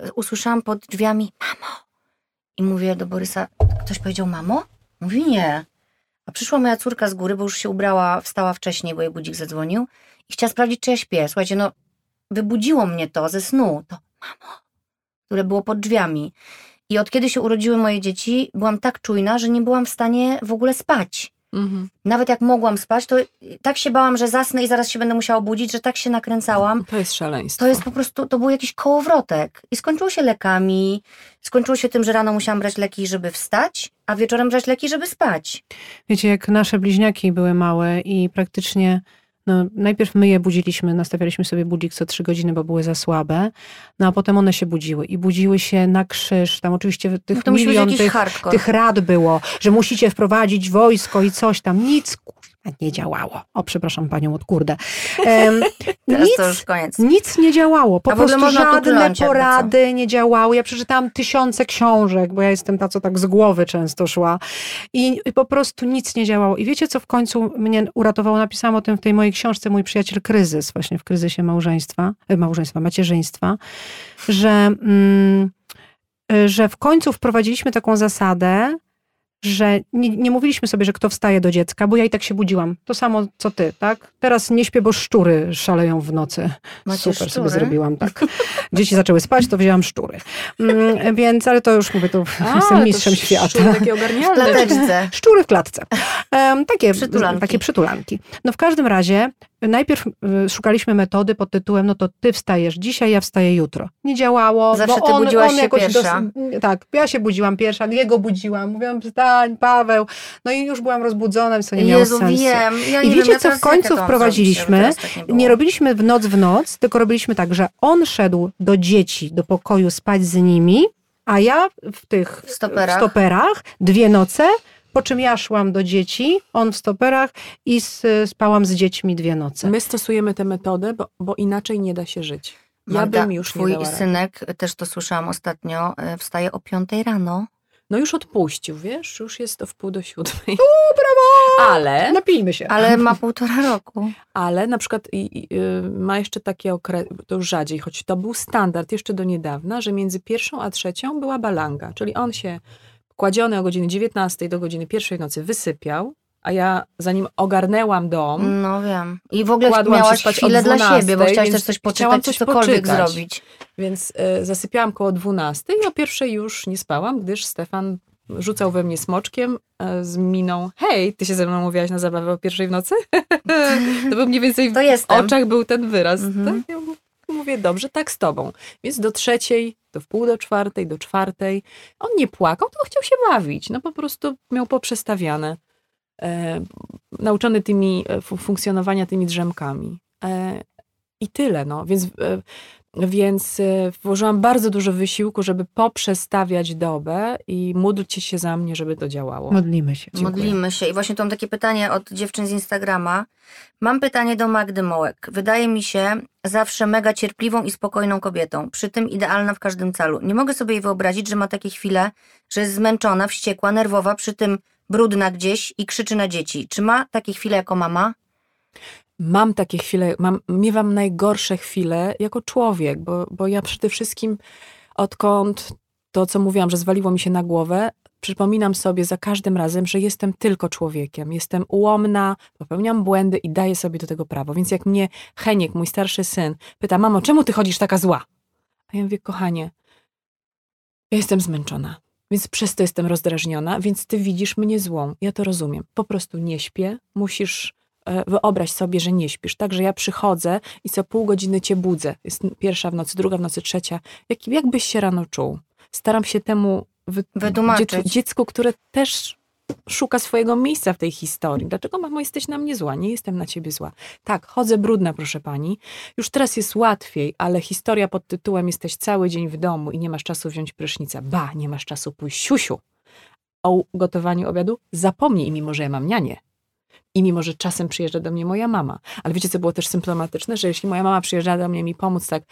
A: y, usłyszałam pod drzwiami mamo. I mówię do Borysa, ktoś powiedział mamo? Mówi nie. A przyszła moja córka z góry, bo już się ubrała, wstała wcześniej, bo jej budzik zadzwonił i chciała sprawdzić, czy ja śpię. Słuchajcie, no wybudziło mnie to ze snu, to mamo, które było pod drzwiami. I od kiedy się urodziły moje dzieci, byłam tak czujna, że nie byłam w stanie w ogóle spać.
B: Mhm.
A: Nawet jak mogłam spać, to tak się bałam, że zasnę i zaraz się będę musiała budzić, że tak się nakręcałam.
B: To jest szaleństwo.
A: To jest po prostu, to był jakiś kołowrotek. I skończyło się lekami, skończyło się tym, że rano musiałam brać leki, żeby wstać, a wieczorem brać leki, żeby spać.
C: Wiecie, jak nasze bliźniaki były małe i praktycznie, no najpierw my je budziliśmy, nastawialiśmy sobie budzik co trzy godziny, bo były za słabe, no a potem one się budziły i budziły się na krzyż, tam oczywiście tych
A: No
C: milion tych, tych rad było, że musicie wprowadzić wojsko i coś tam, nic nie działało. O, przepraszam panią od kurde.
A: Teraz
C: nic, nic nie działało. Po prostu żadne porady nie działały. Ja przeczytałam tysiące książek, bo ja jestem ta, co tak z głowy często szła. I, I po prostu nic nie działało. I wiecie, co w końcu mnie uratowało? Napisałam o tym w tej mojej książce Mój przyjaciel kryzys, właśnie w kryzysie małżeństwa, e, małżeństwa, macierzyństwa, że, mm, e, że w końcu wprowadziliśmy taką zasadę, że nie, nie mówiliśmy sobie, że kto wstaje do dziecka, bo ja i tak się budziłam. To samo co ty, tak? Teraz nie śpię, bo szczury szaleją w nocy.
A: Macie
C: Super
A: szczury?
C: sobie zrobiłam, tak. Dzieci zaczęły spać, to wzięłam szczury. Mm, więc, ale to już mówię, to
B: A,
C: jestem
B: to
C: mistrzem
B: szczury
C: świata.
B: takie
A: W
B: ogarnialne.
A: plateczce.
C: Szczury w klatce. Em, takie,
A: Przytulanki.
C: takie przytulanki. No w każdym razie najpierw y, szukaliśmy metody pod tytułem, no to ty wstajesz dzisiaj, ja wstaję jutro. Nie działało,
A: Zawsze
C: bo
A: ty
C: on,
A: budziłaś
C: on
A: się
C: jakoś
A: pierwsza.
C: tak, ja się budziłam pierwsza, jego budziłam, mówiłam wstań, Paweł. No i już byłam rozbudzona, więc to nie miało
A: Jezu,
C: sensu.
A: wiem. Ja
C: I
A: nie
C: wiecie,
A: wiem,
C: co w końcu wprowadziliśmy?
A: teraz tak nie,
C: Nie robiliśmy w noc w noc, tylko robiliśmy tak, że on szedł do dzieci, do pokoju spać z nimi, a ja w tych
A: W stoperach.
C: stoperach dwie noce, po czym ja szłam do dzieci, on w stoperach i spałam z dziećmi dwie noce.
B: My stosujemy tę metodę, bo, bo inaczej nie da się żyć. Ja
A: Magda,
B: bym już
A: twój
B: nie
A: synek, też to słyszałam ostatnio, e, wstaje o piątej rano.
B: No już odpuścił, wiesz, już jest to w pół do siódmej. O, brawo! Ale,
C: Napijmy się.
A: Ale ma półtora roku.
B: ale na przykład i, i, y, ma jeszcze takie okresy, to już rzadziej, choć to był standard jeszcze do niedawna, że między pierwszą a trzecią była balanga, czyli on się kładziony o godzinie 19 do godziny pierwszej nocy wysypiał, a ja zanim ogarnęłam dom,
A: No wiem. I w ogóle miałaś
B: spać
A: chwilę dla
B: 12,
A: siebie, bo chciałaś też coś poczytać,
B: coś
A: cokolwiek
B: poczytać.
A: zrobić.
B: Więc y, zasypiałam koło 12 i o pierwszej już nie spałam, gdyż Stefan rzucał we mnie smoczkiem y, z miną hej, ty się ze mną mówiłaś na zabawę o pierwszej w nocy? to był mniej więcej w
A: To
B: oczach był ten wyraz.
A: Mhm.
B: Tak? Ja mówię, dobrze, tak z tobą. Więc do trzeciej, do wpół do czwartej, do czwartej. On nie płakał, tylko chciał się bawić. No po prostu miał poprzestawiane. E, nauczony tymi e, fu- funkcjonowania tymi drzemkami. E, I tyle, no. Więc, e, więc włożyłam bardzo dużo wysiłku, żeby poprzestawiać dobę i módlcie się za mnie, żeby to działało.
C: Modlimy się.
B: Dziękuję.
A: Modlimy się. I właśnie tu mam takie pytanie od dziewczyn z Instagrama. Mam pytanie do Magdy Mołek. Wydaje mi się zawsze mega cierpliwą i spokojną kobietą, przy tym idealna w każdym calu. Nie mogę sobie jej wyobrazić, że ma takie chwile, że jest zmęczona, wściekła, nerwowa, przy tym brudna gdzieś i krzyczy na dzieci. Czy ma takie chwile jako mama?
B: Mam takie chwile, mam, miewam najgorsze chwile jako człowiek, bo, bo ja przede wszystkim odkąd to, co mówiłam, że zwaliło mi się na głowę, przypominam sobie za każdym razem, że jestem tylko człowiekiem. Jestem ułomna, popełniam błędy i daję sobie do tego prawo. Więc jak mnie Heniek, mój starszy syn, pyta, mamo, czemu ty chodzisz taka zła? A ja mówię, kochanie, ja jestem zmęczona. Więc przez to jestem rozdrażniona, więc ty widzisz mnie złą. Ja to rozumiem. Po prostu nie śpię, musisz e, wyobraź sobie, że nie śpisz. Także ja przychodzę i co pół godziny cię budzę. Jest pierwsza w nocy, druga w nocy, trzecia. Jak, jakbyś się rano czuł? Staram się temu wy,
A: Wytłumaczyć.
B: dziecku, które też szuka swojego miejsca w tej historii. Dlaczego, mamo, jesteś na mnie zła? Nie jestem na ciebie zła. Tak, chodzę brudna, proszę pani. Już teraz jest łatwiej, ale historia pod tytułem jesteś cały dzień w domu i nie masz czasu wziąć prysznica. Ba, nie masz czasu pójść siusiu. O gotowaniu obiadu zapomnij, mimo że ja mam nianie. I mimo, że czasem przyjeżdża do mnie moja mama. Ale wiecie, co było też symptomatyczne? Że jeśli moja mama przyjeżdżała do mnie mi pomóc tak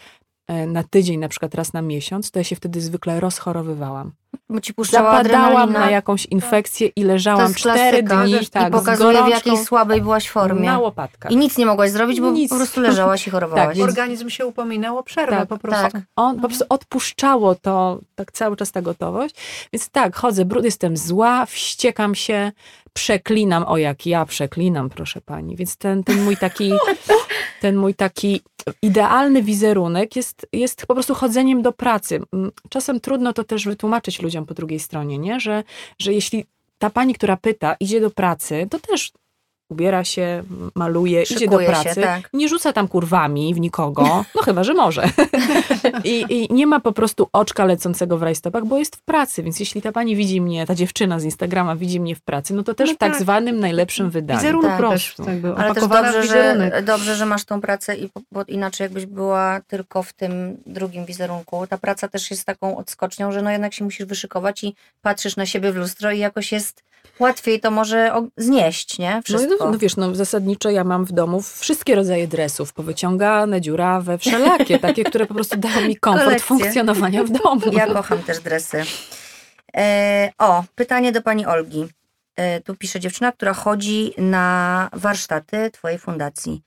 B: e, na tydzień, na przykład raz na miesiąc, to ja się wtedy zwykle rozchorowywałam.
A: Bo ci puszczała
B: Zapadałam
A: adrenalina.
B: na jakąś infekcję i leżałam cztery dni
A: I
B: tak, z
A: pokazuje, w jakiej słabej byłaś formie.
B: na łopatkach.
A: I nic nie mogłaś zrobić, bo
B: Nic.
A: po prostu leżałaś i chorowałaś.
B: Tak, więc-
C: Organizm się upominał o przerwę
B: Tak,
C: po prostu.
A: tak.
B: On po prostu odpuszczało to, tak cały czas ta gotowość. Więc tak, chodzę, brud, jestem zła, wściekam się, przeklinam, o jak ja przeklinam, proszę pani. Więc ten, ten mój taki, ten mój taki idealny wizerunek jest, jest po prostu chodzeniem do pracy. Mm, Czasem trudno to też wytłumaczyć ludziom po drugiej stronie, nie? Że, że jeśli ta pani, która pyta, idzie do pracy, to też ubiera się, maluje, idzie do
A: Szykuje się,
B: pracy,
A: tak.
B: nie rzuca tam kurwami w nikogo, no chyba, że może. I, I nie ma po prostu oczka lecącego w rajstopach, bo jest w pracy, więc jeśli ta pani widzi mnie, ta dziewczyna z Instagrama widzi mnie w pracy, no to też
C: No
B: w tak,
C: tak.
B: zwanym najlepszym wydaniu.
C: Wizerunek
A: Tak,
B: prostu.
C: Jakby
A: Ale też dobrze że, dobrze, że masz tą pracę, i, bo inaczej jakbyś była tylko w tym drugim wizerunku. Ta praca też jest taką odskocznią, że no jednak się musisz wyszykować i patrzysz na siebie w lustro i jakoś jest łatwiej to może znieść, nie?
B: No,
A: Wszystko.
B: no, no wiesz, no zasadniczo ja mam w domu wszystkie rodzaje dresów, powyciągane, dziurawe, wszelakie, takie, które po prostu dają mi komfort
A: Kolekcje.
B: funkcjonowania w domu.
A: Ja kocham też dresy. E, o, pytanie do pani Olgi. E, tu pisze dziewczyna, która chodzi na warsztaty twojej fundacji.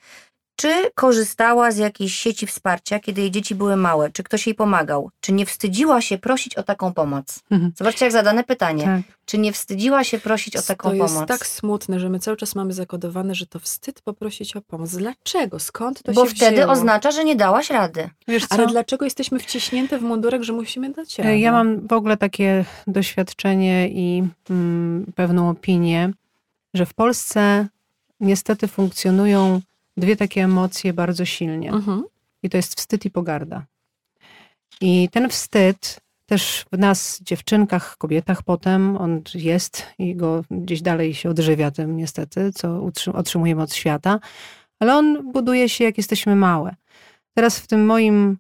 A: Czy korzystała z jakiejś sieci wsparcia, kiedy jej dzieci były małe? Czy ktoś jej pomagał? Czy nie wstydziła się prosić o taką pomoc?
C: Mhm.
A: Zobaczcie, jak zadane pytanie.
C: Tak.
A: Czy nie wstydziła się prosić o taką
B: to jest
A: pomoc?
B: tak smutne, że my cały czas mamy zakodowane, że to wstyd poprosić o pomoc. Dlaczego? Skąd to
A: Bo
B: się
A: wtedy
B: wzięło?
A: oznacza, że nie dałaś rady.
C: Wiesz co?
B: Ale dlaczego jesteśmy wciśnięte w mundurek, że musimy dać radę?
C: E, Ja mam w ogóle takie doświadczenie i mm, pewną opinię, że w Polsce niestety funkcjonują dwie takie emocje bardzo silnie.
B: Mhm.
C: I to jest wstyd i pogarda. I ten wstyd też w nas, dziewczynkach, kobietach potem, on jest i go gdzieś dalej się odżywia tym niestety, co otrzymujemy od świata, ale on buduje się jak jesteśmy małe. Teraz w tym moim,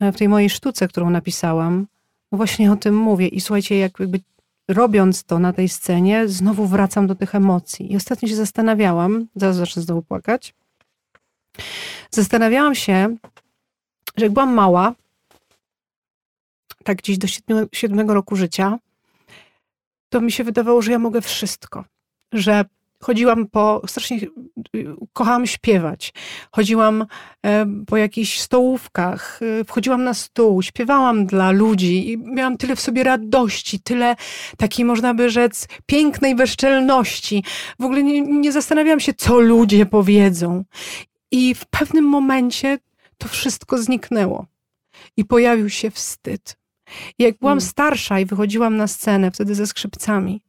C: w tej mojej sztuce, którą napisałam, no właśnie o tym mówię i słuchajcie, jak jakby robiąc to na tej scenie, znowu wracam do tych emocji. I ostatnio się zastanawiałam, zaraz zacznę znowu płakać, zastanawiałam się, że jak byłam mała, tak gdzieś do siedmiu- siódmego roku życia, to mi się wydawało, że ja mogę wszystko. Że chodziłam po, strasznie kochałam śpiewać. Chodziłam e, po jakichś stołówkach, e, wchodziłam na stół, śpiewałam dla ludzi i miałam tyle w sobie radości, tyle takiej, można by rzec, pięknej bezczelności. W ogóle nie, nie zastanawiałam się, co ludzie powiedzą. I w pewnym momencie to wszystko zniknęło. I pojawił się wstyd. I jak byłam
B: Mm.
C: starsza i wychodziłam na scenę, wtedy ze skrzypcami,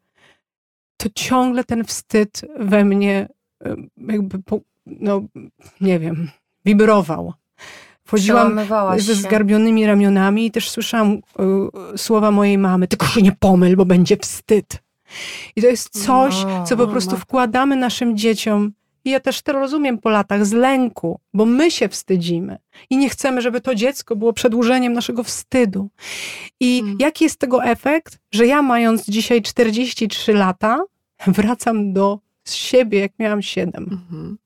C: to ciągle ten wstyd we mnie jakby, no nie wiem, wibrował. Wchodziłam ze zgarbionymi ramionami i też słyszałam y, słowa mojej mamy, tylko się nie pomyl, bo będzie wstyd. I to jest coś, co po
B: No,
C: prostu wkładamy naszym dzieciom. I ja też to rozumiem po latach z lęku, bo my się wstydzimy i nie chcemy, żeby to dziecko było przedłużeniem naszego wstydu. I
B: Mm.
C: jaki jest tego efekt, że ja mając dzisiaj 43 lata, wracam do siebie, jak miałam 7.
B: Mhm.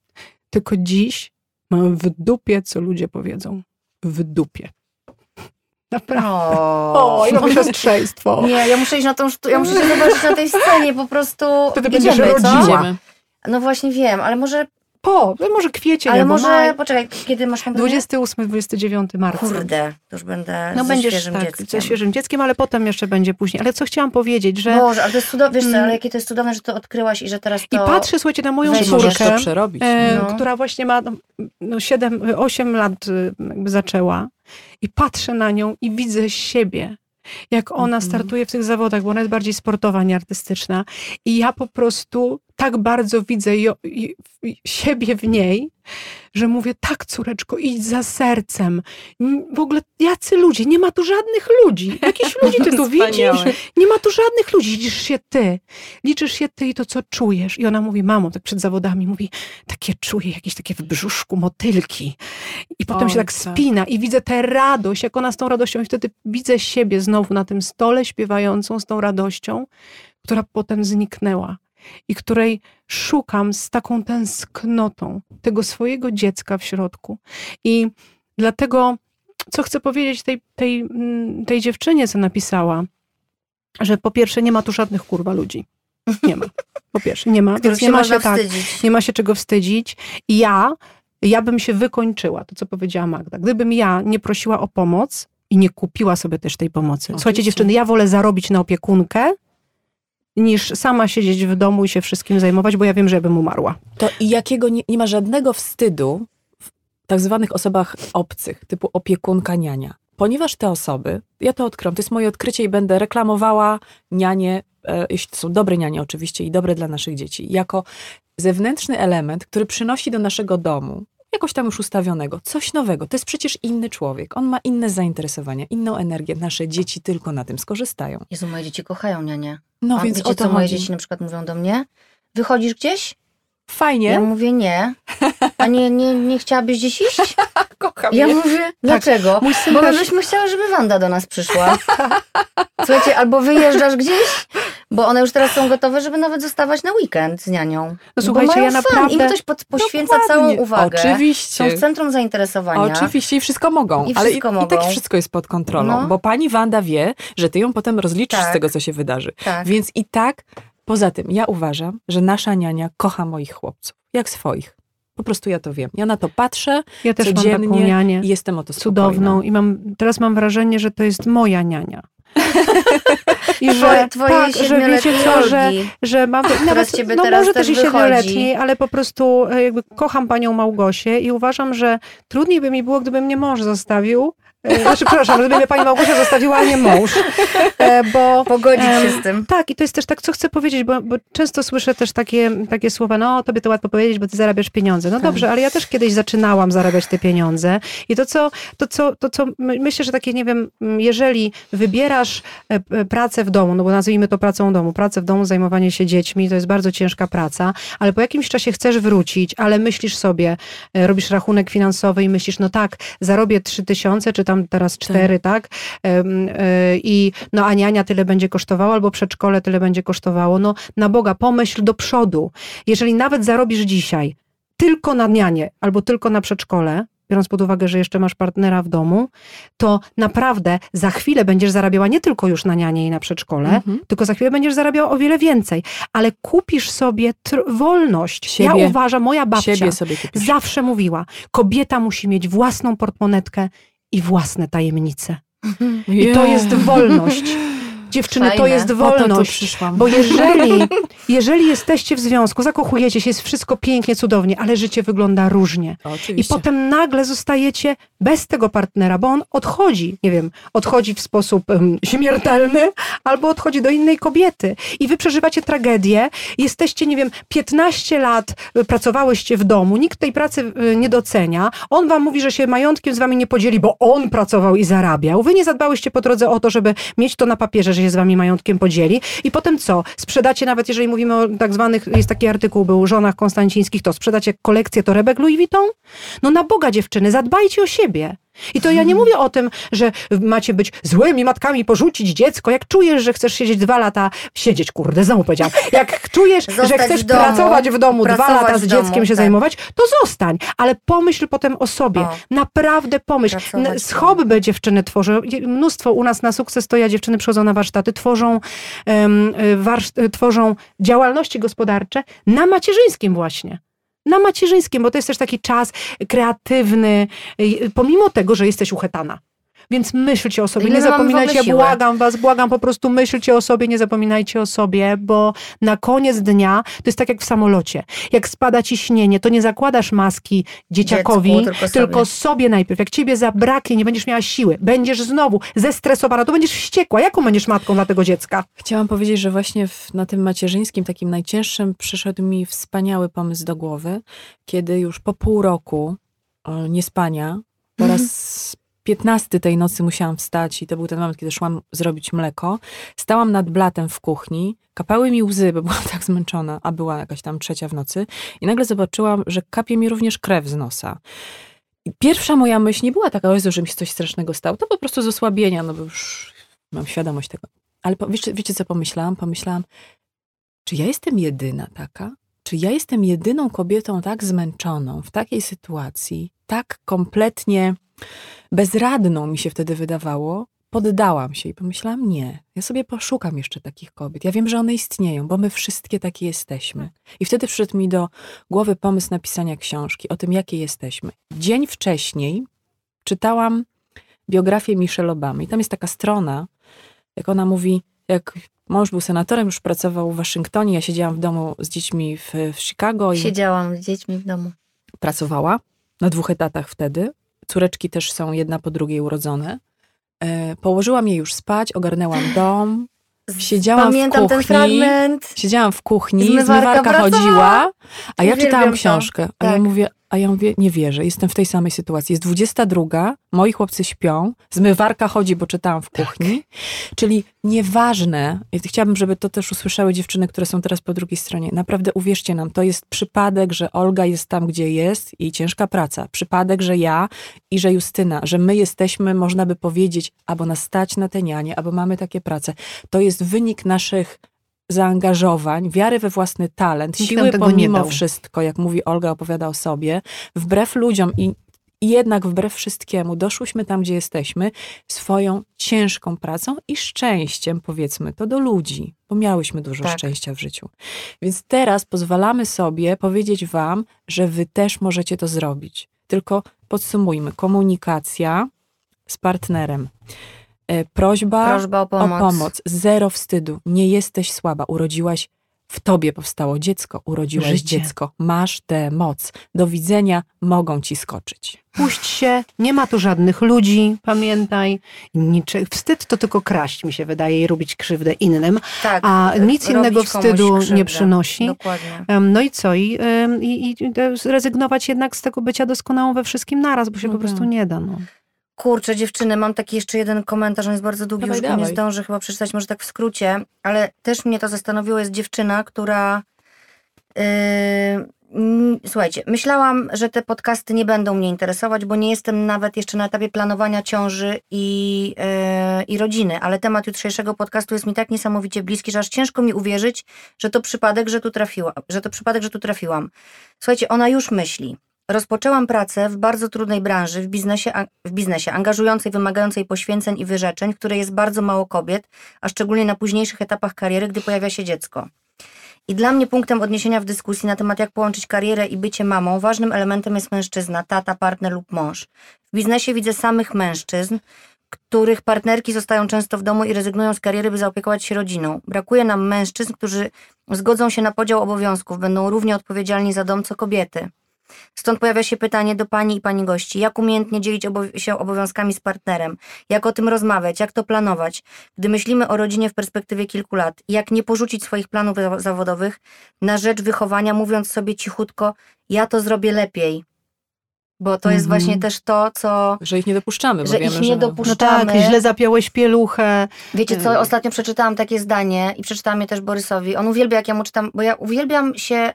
C: Tylko dziś mam w dupie, co ludzie powiedzą. W dupie. Naprawdę.
A: O,
C: O, jakie siostrzeństwo.
A: Nie, ja muszę iść na tą ja muszę się zobaczyć na tej scenie, po prostu
C: Wtedy będziesz
A: idziemy, co?
C: rodziła.
B: Idziemy.
A: No właśnie wiem, ale może,
C: Po, no może kwiecień
A: ale może,
C: maj.
A: poczekaj, kiedy masz kompletnie?
C: 28-29 marca.
A: Kurde, to już będę
C: No
A: ze
C: będziesz
A: świeżym
C: tak,
A: dzieckiem.
C: ze świeżym dzieckiem, ale potem jeszcze będzie później. Ale co chciałam powiedzieć, że
A: Boże, ale to jest cudowne,
C: Mm.
A: ale jakie to jest cudowne, że to odkryłaś i że teraz
C: i
A: to...
C: patrzę, słuchajcie, na moją córkę,
B: przerobić.
C: e,
A: No.
C: która właśnie ma no, no 7, 8 lat y, jakby zaczęła i patrzę na nią i widzę siebie. Jak ona
B: Mhm.
C: startuje w tych zawodach, bo ona jest bardziej sportowa, nie artystyczna. I ja po prostu tak bardzo widzę jo, siebie w niej, że mówię, tak córeczko, idź za sercem. W ogóle jacy ludzie? Nie ma tu żadnych ludzi. Jakichś ludzi ty tu widzisz? Nie ma tu żadnych ludzi, liczysz się ty. Liczysz się ty i to, co czujesz. I ona mówi, mamo, tak przed zawodami, mówi, takie czuję, jakieś takie w brzuszku motylki. I potem
B: Oj,
C: się tak
B: tak.
C: spina i widzę tę radość, jak ona z tą radością i wtedy widzę siebie znowu na tym stole śpiewającą z tą radością, która potem zniknęła i której szukam z taką tęsknotą tego swojego dziecka w środku. I dlatego, co chcę powiedzieć tej, tej, mm, tej dziewczynie, co napisała, że po pierwsze nie ma tu żadnych kurwa ludzi. Nie ma. Po pierwsze, nie ma. Więc nie ma się tak,
A: wstydzić.
C: nie ma się czego wstydzić. I ja, ja bym się wykończyła, to co powiedziała Magda. Gdybym ja nie prosiła o pomoc i nie kupiła sobie też tej pomocy. Słuchajcie, dziewczyny, ja wolę zarobić na opiekunkę, niż sama siedzieć w domu i się wszystkim zajmować, bo ja wiem, że ja bym umarła.
B: To i jakiego nie, nie ma żadnego wstydu w tak zwanych osobach obcych, typu opiekunka, niania. Ponieważ te osoby, ja to odkryłam, to jest moje odkrycie i będę reklamowała nianie, e, jeśli to są dobre nianie oczywiście i dobre dla naszych dzieci, jako zewnętrzny element, który przynosi do naszego domu, jakoś tam już ustawionego, coś nowego. To jest przecież inny człowiek. On ma inne zainteresowania, inną energię. Nasze dzieci tylko na tym skorzystają.
A: Jezu, moje dzieci kochają nianie.
B: No
A: A
B: więc
A: wiecie,
B: o to
A: co moje
B: chodzi.
A: dzieci na przykład mówią do mnie? Wychodzisz gdzieś?
B: Fajnie.
A: Ja mówię nie. A nie, nie, nie chciałabyś gdzieś iść?
B: kocham
A: Ja
B: je.
A: mówię, dlaczego?
C: Mój syn
A: Bo
C: też,
A: byśmy chciały, żeby Wanda do nas przyszła. Słuchajcie, albo wyjeżdżasz gdzieś, bo one już teraz są gotowe, żeby nawet zostawać na weekend z nianią.
C: No słuchajcie,
A: bo
C: ja
A: fan.
C: naprawdę-
A: Im ktoś pod, poświęca
B: Dokładnie.
A: całą uwagę. Są
B: Oczywiście.
A: w centrum zainteresowania.
B: Oczywiście i wszystko mogą,
A: I
B: ale
A: wszystko
B: i, i
A: mogą.
B: tak wszystko jest pod kontrolą,
A: No.
B: bo pani Wanda wie, że ty ją potem rozliczysz
A: Tak.
B: z tego, co się wydarzy.
A: Tak.
B: Więc i tak, poza tym, ja uważam, że nasza niania kocha moich chłopców, jak swoich. Po prostu ja to wiem. Ja na to patrzę
C: Ja też mam
B: codziennie
C: taką nianię
B: i jestem o to
C: cudowną
B: spokojna.
C: i mam, teraz mam wrażenie, że to jest moja niania. I że,
A: Twoje,
C: tak, że wiecie co, że, że mam, nawet,
A: ciebie
C: no
A: teraz
C: może
A: też
C: też i siedmioletniej, ale po prostu e, jakby kocham panią Małgosię i uważam, że trudniej by mi było, gdyby mnie mąż zostawił, Znaczy, przepraszam, gdyby mnie pani Małgosia zostawiła, a nie mąż. E, Bo,
A: Pogodzić się z tym.
C: Tak, i to jest też tak, co chcę powiedzieć, bo, bo często słyszę też takie, takie słowa, no tobie to łatwo powiedzieć, bo ty zarabiasz pieniądze. No
B: Tak.
C: dobrze, ale ja też kiedyś zaczynałam zarabiać te pieniądze i to co, to co, to co my- myślę, że takie, nie wiem, jeżeli wybierasz e, e, pracę w domu, no bo nazwijmy to pracą domu, pracę w domu, zajmowanie się dziećmi, to jest bardzo ciężka praca, ale po jakimś czasie chcesz wrócić, ale myślisz sobie, e, robisz rachunek finansowy i myślisz, no tak, zarobię trzy tysiące, czy tam teraz cztery, tak? E, I no a niania tyle będzie kosztowało, albo przedszkole tyle będzie kosztowało. No na Boga, pomyśl do przodu. Jeżeli nawet zarobisz dzisiaj tylko na nianie, albo tylko na przedszkole, biorąc pod uwagę, że jeszcze masz partnera w domu, to naprawdę za chwilę będziesz zarabiała nie tylko już na nianie i na przedszkole,
B: Mhm.
C: tylko za chwilę będziesz zarabiała o wiele więcej. Ale kupisz sobie wolność. Ja
B: Siebie.
C: uważam, moja babcia zawsze mówiła, kobieta musi mieć własną portmonetkę i własne tajemnice. I to jest wolność. Dziewczyny, to
A: Fajne.
C: jest
B: to tu
C: wolność.
B: przyszłam.
C: Bo jeżeli, jeżeli jesteście w związku, zakochujecie się, jest wszystko pięknie, cudownie, ale życie wygląda różnie. I potem nagle zostajecie bez tego partnera, bo on odchodzi, nie wiem, odchodzi w sposób em, śmiertelny albo odchodzi do innej kobiety. I wy przeżywacie tragedię, jesteście, nie wiem, 15 lat y, pracowałyście w domu, nikt tej pracy y, nie docenia, on wam mówi, że się majątkiem z wami nie podzieli, bo on pracował i zarabiał. Wy nie zadbałyście po drodze o to, żeby mieć to na papierze, że się z wami majątkiem podzieli. I potem co? Sprzedacie nawet, jeżeli mówimy o tak zwanych, jest taki artykuł, był żonach konstancińskich, to sprzedacie kolekcję torebek Louis Vuitton? No na Boga dziewczyny, zadbajcie o siebie. I to ja nie mówię o tym, że macie być złymi matkami, porzucić dziecko. Jak czujesz, że chcesz siedzieć dwa lata, siedzieć, kurde, znowu powiedziałam. Jak czujesz, że chcesz
A: w domu,
C: pracować w domu, dwa
A: pracować
C: lata z
A: w domu,
C: dzieckiem się
A: tak.
C: zajmować, to zostań. Ale pomyśl potem o sobie.
A: O.
C: Naprawdę pomyśl. Hobby dziewczyny tworzą. Mnóstwo u nas na sukces to ja dziewczyny przychodzą na warsztaty, tworzą, em, y, warsz- y, tworzą działalności gospodarcze na macierzyńskim właśnie. Na macierzyńskim, bo to jest też taki czas kreatywny, pomimo tego, że jesteś uchetana. Więc myślcie o sobie, nie zapominajcie, ja błagam was, błagam, po prostu myślcie o sobie, nie zapominajcie o sobie, bo na koniec dnia to jest tak jak w samolocie. Jak spada ci śnienie, to nie zakładasz maski dzieciakowi,
A: Dziecku, tylko
C: tylko,
A: sobie.
C: sobie najpierw. Jak ciebie zabraknie, nie będziesz miała siły, będziesz znowu zestresowana, to będziesz wściekła. Jaką będziesz matką dla tego dziecka?
B: Chciałam powiedzieć, że właśnie w, na tym macierzyńskim, takim najcięższym, przyszedł mi wspaniały pomysł do głowy, kiedy już po pół roku e, niespania, po
C: Mhm.
B: raz piętnasty tej nocy musiałam wstać i to był ten moment, kiedy szłam zrobić mleko. Stałam nad blatem w kuchni, kapały mi łzy, bo byłam tak zmęczona, a była jakaś tam trzecia w nocy i nagle zobaczyłam, że kapie mi również krew z nosa. I pierwsza moja myśl nie była taka, o Jezu, że mi się coś strasznego stało, to po prostu z osłabienia, no bo już mam świadomość tego. Ale po, wiecie, wiecie, co pomyślałam? Pomyślałam, czy ja jestem jedyna taka? Czy ja jestem jedyną kobietą tak zmęczoną w takiej sytuacji, tak kompletnie bezradną mi się wtedy wydawało? Poddałam się i pomyślałam, nie, ja sobie poszukam jeszcze takich kobiet. Ja wiem, że one istnieją, bo my wszystkie takie jesteśmy. I wtedy przyszedł mi do głowy pomysł napisania książki o tym, jakie jesteśmy. Dzień wcześniej czytałam biografię Michelle Obamy. I tam jest taka strona, jak ona mówi, jak mąż był senatorem, już pracował w Waszyngtonie, ja siedziałam w domu z dziećmi w, w Chicago i
A: Siedziałam z dziećmi w domu.
B: pracowała na dwóch etatach wtedy. Córeczki też są jedna po drugiej urodzone. E, położyłam je już spać, ogarnęłam dom, Siedziałam w
A: Pamiętam ten
B: kuchni.
A: fragment.
B: siedziałam w kuchni,
A: Zmywarka
B: zmywarka, chodziła, a ja
A: Uwielbiam
B: czytałam
A: to.
B: książkę. A ja
A: Tak.
B: mówię, a ja mówię, nie wierzę, jestem w tej samej sytuacji. Jest 22, moi chłopcy śpią, zmywarka chodzi, bo czytałam w kuchni. Czyli nieważne, chciałabym, żeby to też usłyszały dziewczyny, które są teraz po drugiej stronie. Naprawdę uwierzcie nam, to jest przypadek, że Olga jest tam, gdzie jest i ciężka praca. Przypadek, że ja i że Justyna, że my jesteśmy, można by powiedzieć, albo nas stać na te nianie, albo mamy takie prace. To jest wynik naszych zaangażowań, wiary we własny talent,
C: Nikt
B: siły pomimo wszystko, jak mówi Olga, opowiada o sobie, wbrew ludziom i I jednak wbrew wszystkiemu doszłyśmy tam, gdzie jesteśmy, swoją ciężką pracą i szczęściem, powiedzmy to, do ludzi, bo miałyśmy dużo
A: Tak.
B: szczęścia w życiu. Więc teraz pozwalamy sobie powiedzieć Wam, że Wy też możecie to zrobić. Tylko podsumujmy: komunikacja z partnerem, prośba,
A: Prośba o pomoc.
B: o pomoc, zero wstydu, nie jesteś słaba, urodziłaś. W tobie powstało dziecko, urodziłaś
C: Życie.
B: dziecko, masz tę moc. Do widzenia mogą ci skoczyć.
C: Puść się, nie ma tu żadnych ludzi, pamiętaj. Niczy, wstyd to tylko kraść, mi się wydaje, i robić krzywdę innym.
A: Tak,
C: A nic
A: robić
C: innego wstydu nie przynosi.
A: Dokładnie.
C: No i co? I, i, i zrezygnować jednak z tego bycia doskonałą we wszystkim naraz, bo się
B: No
C: po prostu
B: tak.
C: nie da. No.
A: Kurczę, dziewczyny, mam taki jeszcze jeden komentarz, on jest bardzo długi,
B: Dawaj,
A: już nie zdążę chyba przeczytać, może tak w skrócie, ale też mnie to zastanowiło, jest dziewczyna, która... Yy, słuchajcie, myślałam, że te podcasty nie będą mnie interesować, bo nie jestem nawet jeszcze na etapie planowania ciąży i, yy, i rodziny, ale temat jutrzejszego podcastu jest mi tak niesamowicie bliski, że aż ciężko mi uwierzyć, że to przypadek, że tu trafiłam, że to przypadek, że tu trafiłam. Słuchajcie, ona już myśli. Rozpoczęłam pracę w bardzo trudnej branży, w biznesie, w biznesie angażującej, wymagającej poświęceń i wyrzeczeń, w której jest bardzo mało kobiet, a szczególnie na późniejszych etapach kariery, gdy pojawia się dziecko. I dla mnie punktem odniesienia w dyskusji na temat, jak połączyć karierę i bycie mamą, ważnym elementem jest mężczyzna, tata, partner lub mąż. W biznesie widzę samych mężczyzn, których partnerki zostają często w domu i rezygnują z kariery, by zaopiekować się rodziną. Brakuje nam mężczyzn, którzy zgodzą się na podział obowiązków, będą równie odpowiedzialni za dom co kobiety. Stąd pojawia się pytanie do pani i pani gości, jak umiejętnie dzielić się obowiązkami z partnerem, jak o tym rozmawiać, jak to planować, gdy myślimy o rodzinie w perspektywie kilku lat, jak nie porzucić swoich planów za- zawodowych na rzecz wychowania, mówiąc sobie cichutko, ja to zrobię lepiej. Bo to jest
C: Mhm.
A: właśnie też to, co.
B: Że ich nie dopuszczamy, bo
A: Że
B: wiemy,
A: ich nie
B: że...
C: no
A: dopuszczamy.
C: tak, źle zapiąłeś pieluchę.
A: Wiecie co,
C: Mm.
A: ostatnio przeczytałam takie zdanie i przeczytałam je też Borysowi. On uwielbia, jak ja mu czytam, bo ja uwielbiam się.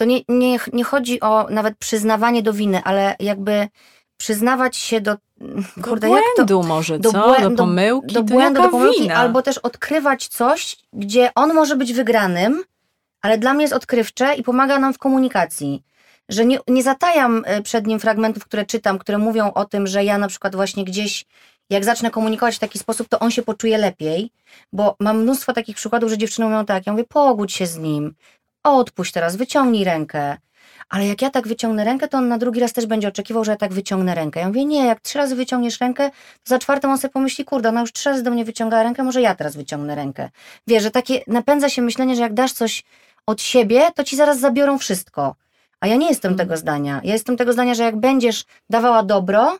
A: To nie, nie, nie chodzi o nawet przyznawanie do winy, ale jakby przyznawać się do.
B: Do
A: Kurde, jak to.
B: błędu może,
A: do
B: co?
A: błę-
B: do
A: do-
B: pomyłki?
A: do
B: to
A: błędu, do pomyłki,
B: wina?
A: albo też odkrywać coś, gdzie on może być wygranym, ale dla mnie jest odkrywcze i pomaga nam w komunikacji. Że nie, nie zatajam e, przed nim fragmentów, które czytam, które mówią o tym, że ja na przykład właśnie gdzieś, jak zacznę komunikować w taki sposób, to on się poczuje lepiej, bo mam mnóstwo takich przykładów, że dziewczyny mówią tak, ja mówię, pogódź się z nim, odpuść teraz, wyciągnij rękę. Ale jak ja tak wyciągnę rękę, to on na drugi raz też będzie oczekiwał, że ja tak wyciągnę rękę. Ja mówię, nie, jak trzy razy wyciągniesz rękę, to za czwartym on sobie pomyśli, kurde, ona już trzy razy do mnie wyciągała rękę, może ja teraz wyciągnę rękę. Wiesz, że takie napędza się myślenie, że jak dasz coś od siebie, to ci zaraz zabiorą wszystko. A ja nie jestem
B: Mm.
A: tego zdania. Ja jestem tego zdania, że jak będziesz dawała dobro,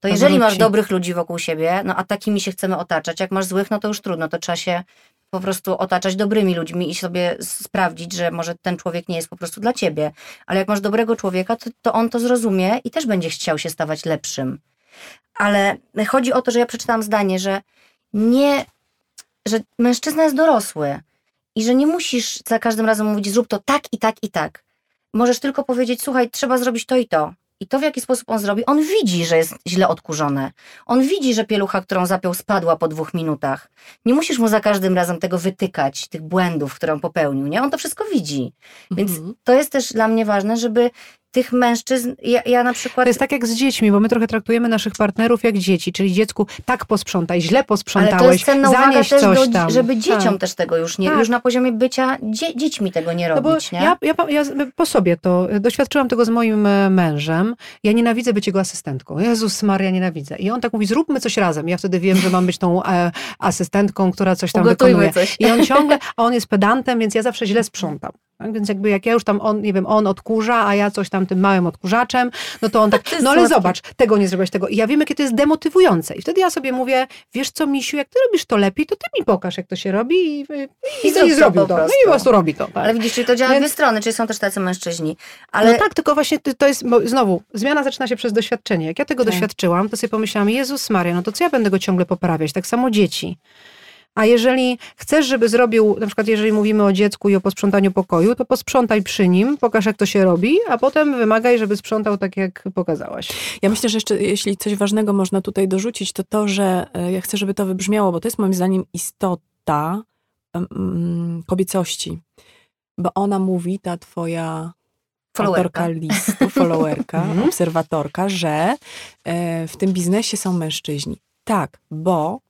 A: to jeżeli masz dobrych ludzi wokół siebie, no a takimi się chcemy otaczać, jak masz złych, no to już trudno, to trzeba się po prostu otaczać dobrymi ludźmi i sobie sprawdzić, że może ten człowiek nie jest po prostu dla ciebie. Ale jak masz dobrego człowieka, to, to on to zrozumie i też będzie chciał się stawać lepszym. Ale chodzi o to, że ja przeczytałam zdanie, że nie, że mężczyzna jest dorosły i że nie musisz za każdym razem mówić, zrób to tak i tak i tak. Możesz tylko powiedzieć, słuchaj, trzeba zrobić to i to. I to, w jaki sposób on zrobi, on widzi, że jest źle odkurzone. On widzi, że pielucha, którą zapiął, spadła po dwóch minutach. Nie musisz mu za każdym razem tego wytykać, tych błędów, które on popełnił, nie? On to wszystko widzi. Więc
B: Mhm.
A: to jest też dla mnie ważne, żeby tych mężczyzn, ja, ja na przykład...
C: To jest tak jak z dziećmi, bo my trochę traktujemy naszych partnerów jak dzieci, czyli dziecku tak posprzątaj, źle
A: Ale
C: posprzątałeś,
A: to jest cenna uwaga
C: zanieś
A: też, do,
C: tam.
A: żeby dzieciom
C: Tak.
A: też tego już nie,
C: Tak.
A: już na poziomie bycia dzie, dziećmi tego nie
C: No
A: robić, nie?
C: ja, ja, ja po sobie to y, doświadczyłam tego z moim e, mężem. Ja nienawidzę być jego asystentką. Jezus Maria, nienawidzę. I on tak mówi, zróbmy coś razem. Ja wtedy wiem, że mam być tą e, asystentką, która coś tam
A: Ugotujmy
C: wykonuje.
A: coś.
C: I on ciągle, a on jest pedantem, więc ja zawsze źle sprzątam. Tak? Więc jakby jak ja już tam, on, nie wiem, on odkurza, a ja coś tam tym małym odkurzaczem, no to on tak, no ale zobacz, tego nie zrobiłeś, tego. I ja wiem, jakie to jest demotywujące. I wtedy ja sobie mówię, wiesz co, Misiu, jak ty robisz to lepiej, to ty mi pokaż, jak to się robi i, i,
A: I to
C: zrobił to. No i po prostu robi to. Tak?
A: Ale widzisz, czyli to działa
C: Więc-
A: dwie strony, czyli są też tacy mężczyźni. Ale
C: No tak, tylko właśnie to- jest, bo znowu, zmiana zaczyna się przez doświadczenie. Jak ja tego
B: Tak.
C: doświadczyłam, to sobie pomyślałam, Jezus Maria, no to co ja będę go ciągle poprawiać? Tak samo dzieci. A jeżeli chcesz, żeby zrobił, na przykład jeżeli mówimy o dziecku i o posprzątaniu pokoju, to posprzątaj przy nim, pokaż jak to się robi, a potem wymagaj, żeby sprzątał tak, jak pokazałaś.
B: Ja myślę, że jeszcze jeśli coś ważnego można tutaj dorzucić, to to, że e, ja chcę, żeby to wybrzmiało, bo to jest moim zdaniem istota mm, kobiecości. Bo ona mówi, ta twoja
A: Followerka.
B: autorka listu, followerka,
C: Mhm.
B: obserwatorka, że e, w tym biznesie są mężczyźni. Tak, bo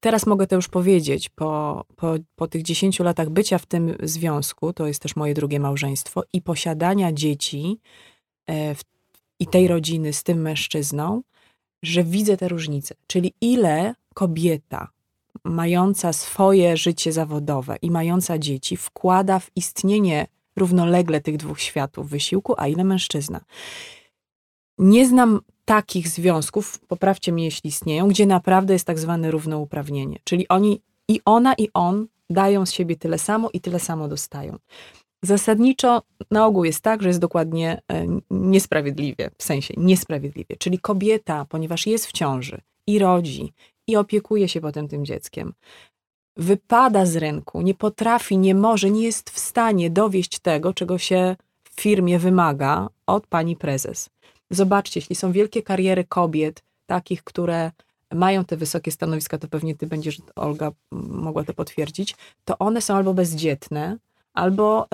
B: teraz mogę to już powiedzieć, po, po, po tych 10 latach bycia w tym związku, to jest też moje drugie małżeństwo, i posiadania dzieci e, w, i tej rodziny z tym mężczyzną, że widzę te różnice. Czyli ile kobieta mająca swoje życie zawodowe i mająca dzieci wkłada w istnienie równolegle tych dwóch światów wysiłku, a ile mężczyzna. Nie znam takich związków, poprawcie mnie jeśli istnieją, gdzie naprawdę jest tak zwane równouprawnienie. Czyli oni i ona i on dają z siebie tyle samo i tyle samo dostają. Zasadniczo na ogół jest tak, że jest dokładnie e, niesprawiedliwie, w sensie niesprawiedliwie. Czyli kobieta, ponieważ jest w ciąży i rodzi i opiekuje się potem tym dzieckiem, wypada z rynku, nie potrafi, nie może, nie jest w stanie dowieść tego, czego się w firmie wymaga od pani prezes. Zobaczcie, jeśli są wielkie kariery kobiet, takich, które mają te wysokie stanowiska, to pewnie ty będziesz, Olga, mogła to potwierdzić, to one są albo bezdzietne, albo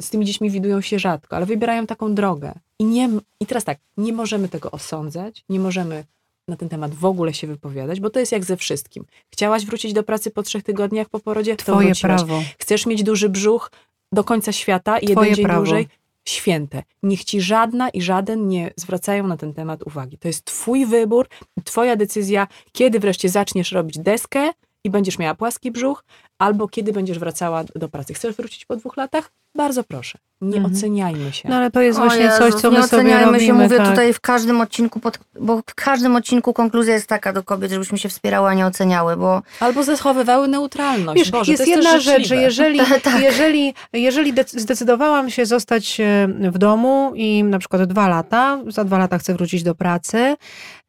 B: z tymi dziećmi widują się rzadko, ale wybierają taką drogę. I, nie, I teraz tak, nie możemy tego osądzać, nie możemy na ten temat w ogóle się wypowiadać, bo to jest jak ze wszystkim. Chciałaś wrócić do pracy po trzech tygodniach po porodzie? to
C: Twoje
B: wróciłaś.
C: prawo.
B: Chcesz mieć duży brzuch do końca świata i
C: Twoje
B: jeden dzień
C: prawo.
B: dłużej? Święte. Niech ci żadna i żaden nie zwracają na ten temat uwagi. To jest twój wybór, twoja decyzja, kiedy wreszcie zaczniesz robić deskę i będziesz miała płaski brzuch, albo kiedy będziesz wracała do pracy. Chcesz wrócić po dwóch latach? Bardzo proszę. Nie
C: Mhm.
B: oceniajmy się.
C: No ale to jest
A: O
C: właśnie
A: Jezus,
C: coś, co
A: nie
C: my sobie
A: oceniajmy
C: robimy.
A: się, mówię
C: tak.
A: tutaj w każdym odcinku, pod, bo w każdym odcinku konkluzja jest taka do kobiet, żebyśmy się wspierały, a nie oceniały, bo
B: Albo zachowywały neutralność.
C: Wiesz,
B: Boże,
C: jest
B: to jest
C: jedna rzecz, że jeżeli,
A: Tak.
C: jeżeli, jeżeli dec- zdecydowałam się zostać e, w domu i na przykład dwa lata, za dwa lata chcę wrócić do pracy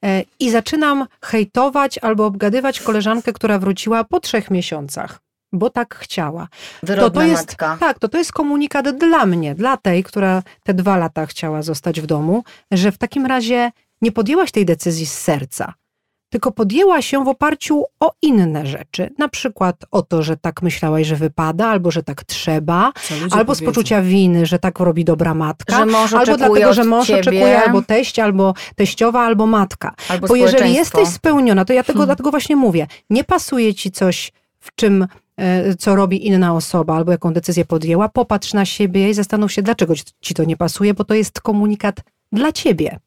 C: e, i zaczynam hejtować albo obgadywać koleżankę, która wróciła po trzech miesiącach, bo tak chciała.
A: wyrodna
C: to jest,
A: matka.
C: Tak, to to jest komunikat dla mnie, dla tej, która te dwa lata chciała zostać w domu, że w takim razie nie podjęłaś tej decyzji z serca, tylko podjęłaś ją w oparciu o inne rzeczy. Na przykład o to, że tak myślałaś, że wypada, albo że tak trzeba, albo z poczucia winy, że tak robi dobra matka. Albo dlatego, że mąż
A: ciebie,
C: oczekuje, albo teść, albo teściowa, albo matka.
A: albo
C: Bo jeżeli jesteś spełniona, to ja tego
B: Hmm.
C: dlatego właśnie mówię. Nie pasuje ci coś, w czym, co robi inna osoba, albo jaką decyzję podjęła, popatrz na siebie i zastanów się, dlaczego ci- to nie pasuje, bo to jest komunikat dla ciebie.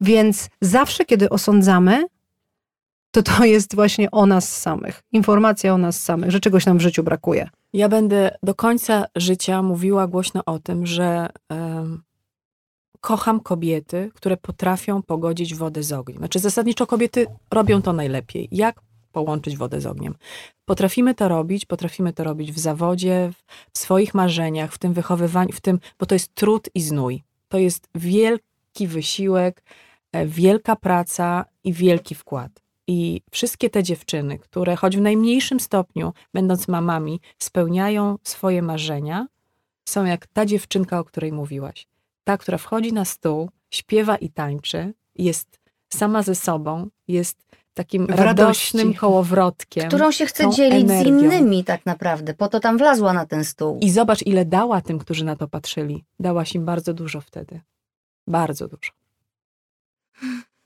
C: Więc zawsze, kiedy osądzamy, to to jest właśnie o nas samych. Informacja o nas samych, że czegoś nam w życiu brakuje.
B: Ja będę do końca życia mówiła głośno o tym, że em, kocham kobiety, które potrafią pogodzić wodę z ogniem. Znaczy, zasadniczo kobiety robią to najlepiej. Jak połączyć wodę z ogniem? Potrafimy to robić, potrafimy to robić w zawodzie, w swoich marzeniach, w tym wychowywaniu, w tym, bo to jest trud i znój. To jest wielki wysiłek, e, wielka praca i wielki wkład. I wszystkie te dziewczyny, które choć w najmniejszym stopniu, będąc mamami, spełniają swoje marzenia, są jak ta dziewczynka, o której mówiłaś. Ta, która wchodzi na stół, śpiewa i tańczy, jest sama ze sobą, jest takim
C: radości.
B: radosnym kołowrotkiem.
A: Którą się chce dzielić
B: energią.
A: z innymi tak naprawdę. Po to tam wlazła na ten stół.
B: I zobacz, ile dała tym, którzy na to patrzyli. Dałaś im bardzo dużo wtedy. Bardzo dużo.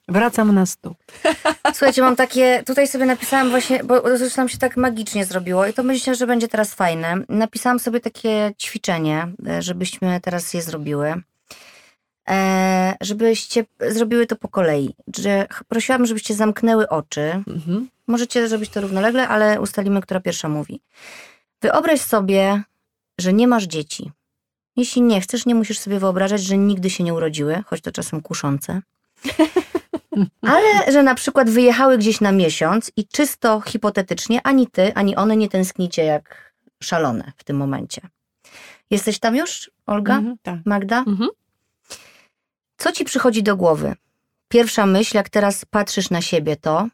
C: Wracam na stół.
A: Słuchajcie, mam takie, tutaj sobie napisałam właśnie, bo zresztą nam się tak magicznie zrobiło i to myślę, że będzie teraz fajne. Napisałam sobie takie ćwiczenie, e, żebyśmy teraz je zrobiły. E, żebyście zrobiły to po kolei. Że prosiłabym, żebyście zamknęły oczy.
B: Mhm.
A: Możecie zrobić to równolegle, ale ustalimy, która pierwsza mówi. Wyobraź sobie, że nie masz dzieci. Jeśli nie chcesz, nie musisz sobie wyobrażać, że nigdy się nie urodziły, choć to czasem kuszące. Ale że na przykład wyjechały gdzieś na miesiąc i czysto hipotetycznie ani ty, ani one nie tęsknicie jak szalone w tym momencie. Jesteś tam już, Olga?
C: Mhm, tak.
A: Magda?
B: Mhm.
A: Co ci przychodzi do głowy? Pierwsza myśl, jak teraz patrzysz na siebie, to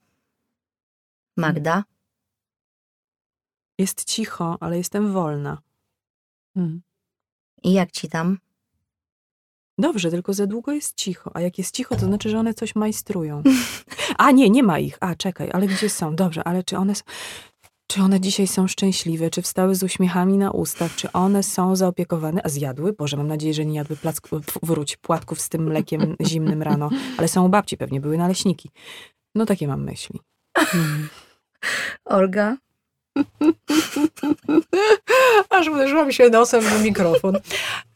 A: Magda.
B: Jest cicho, ale jestem wolna.
C: Mhm.
A: I jak ci tam?
B: Dobrze, tylko za długo jest cicho. A jak jest cicho, to znaczy, że one coś majstrują. A nie, nie ma ich. A czekaj, ale gdzie są? Dobrze, ale czy one są. Czy one dzisiaj są szczęśliwe? Czy wstały z uśmiechami na ustach? Czy one są zaopiekowane? A zjadły? Boże, mam nadzieję, że nie jadły wróć, płatków z tym mlekiem zimnym rano. Ale są u babci, pewnie były naleśniki. No takie mam myśli.
A: Hmm. Olga?
C: Aż uderzyłam się nosem w mikrofon.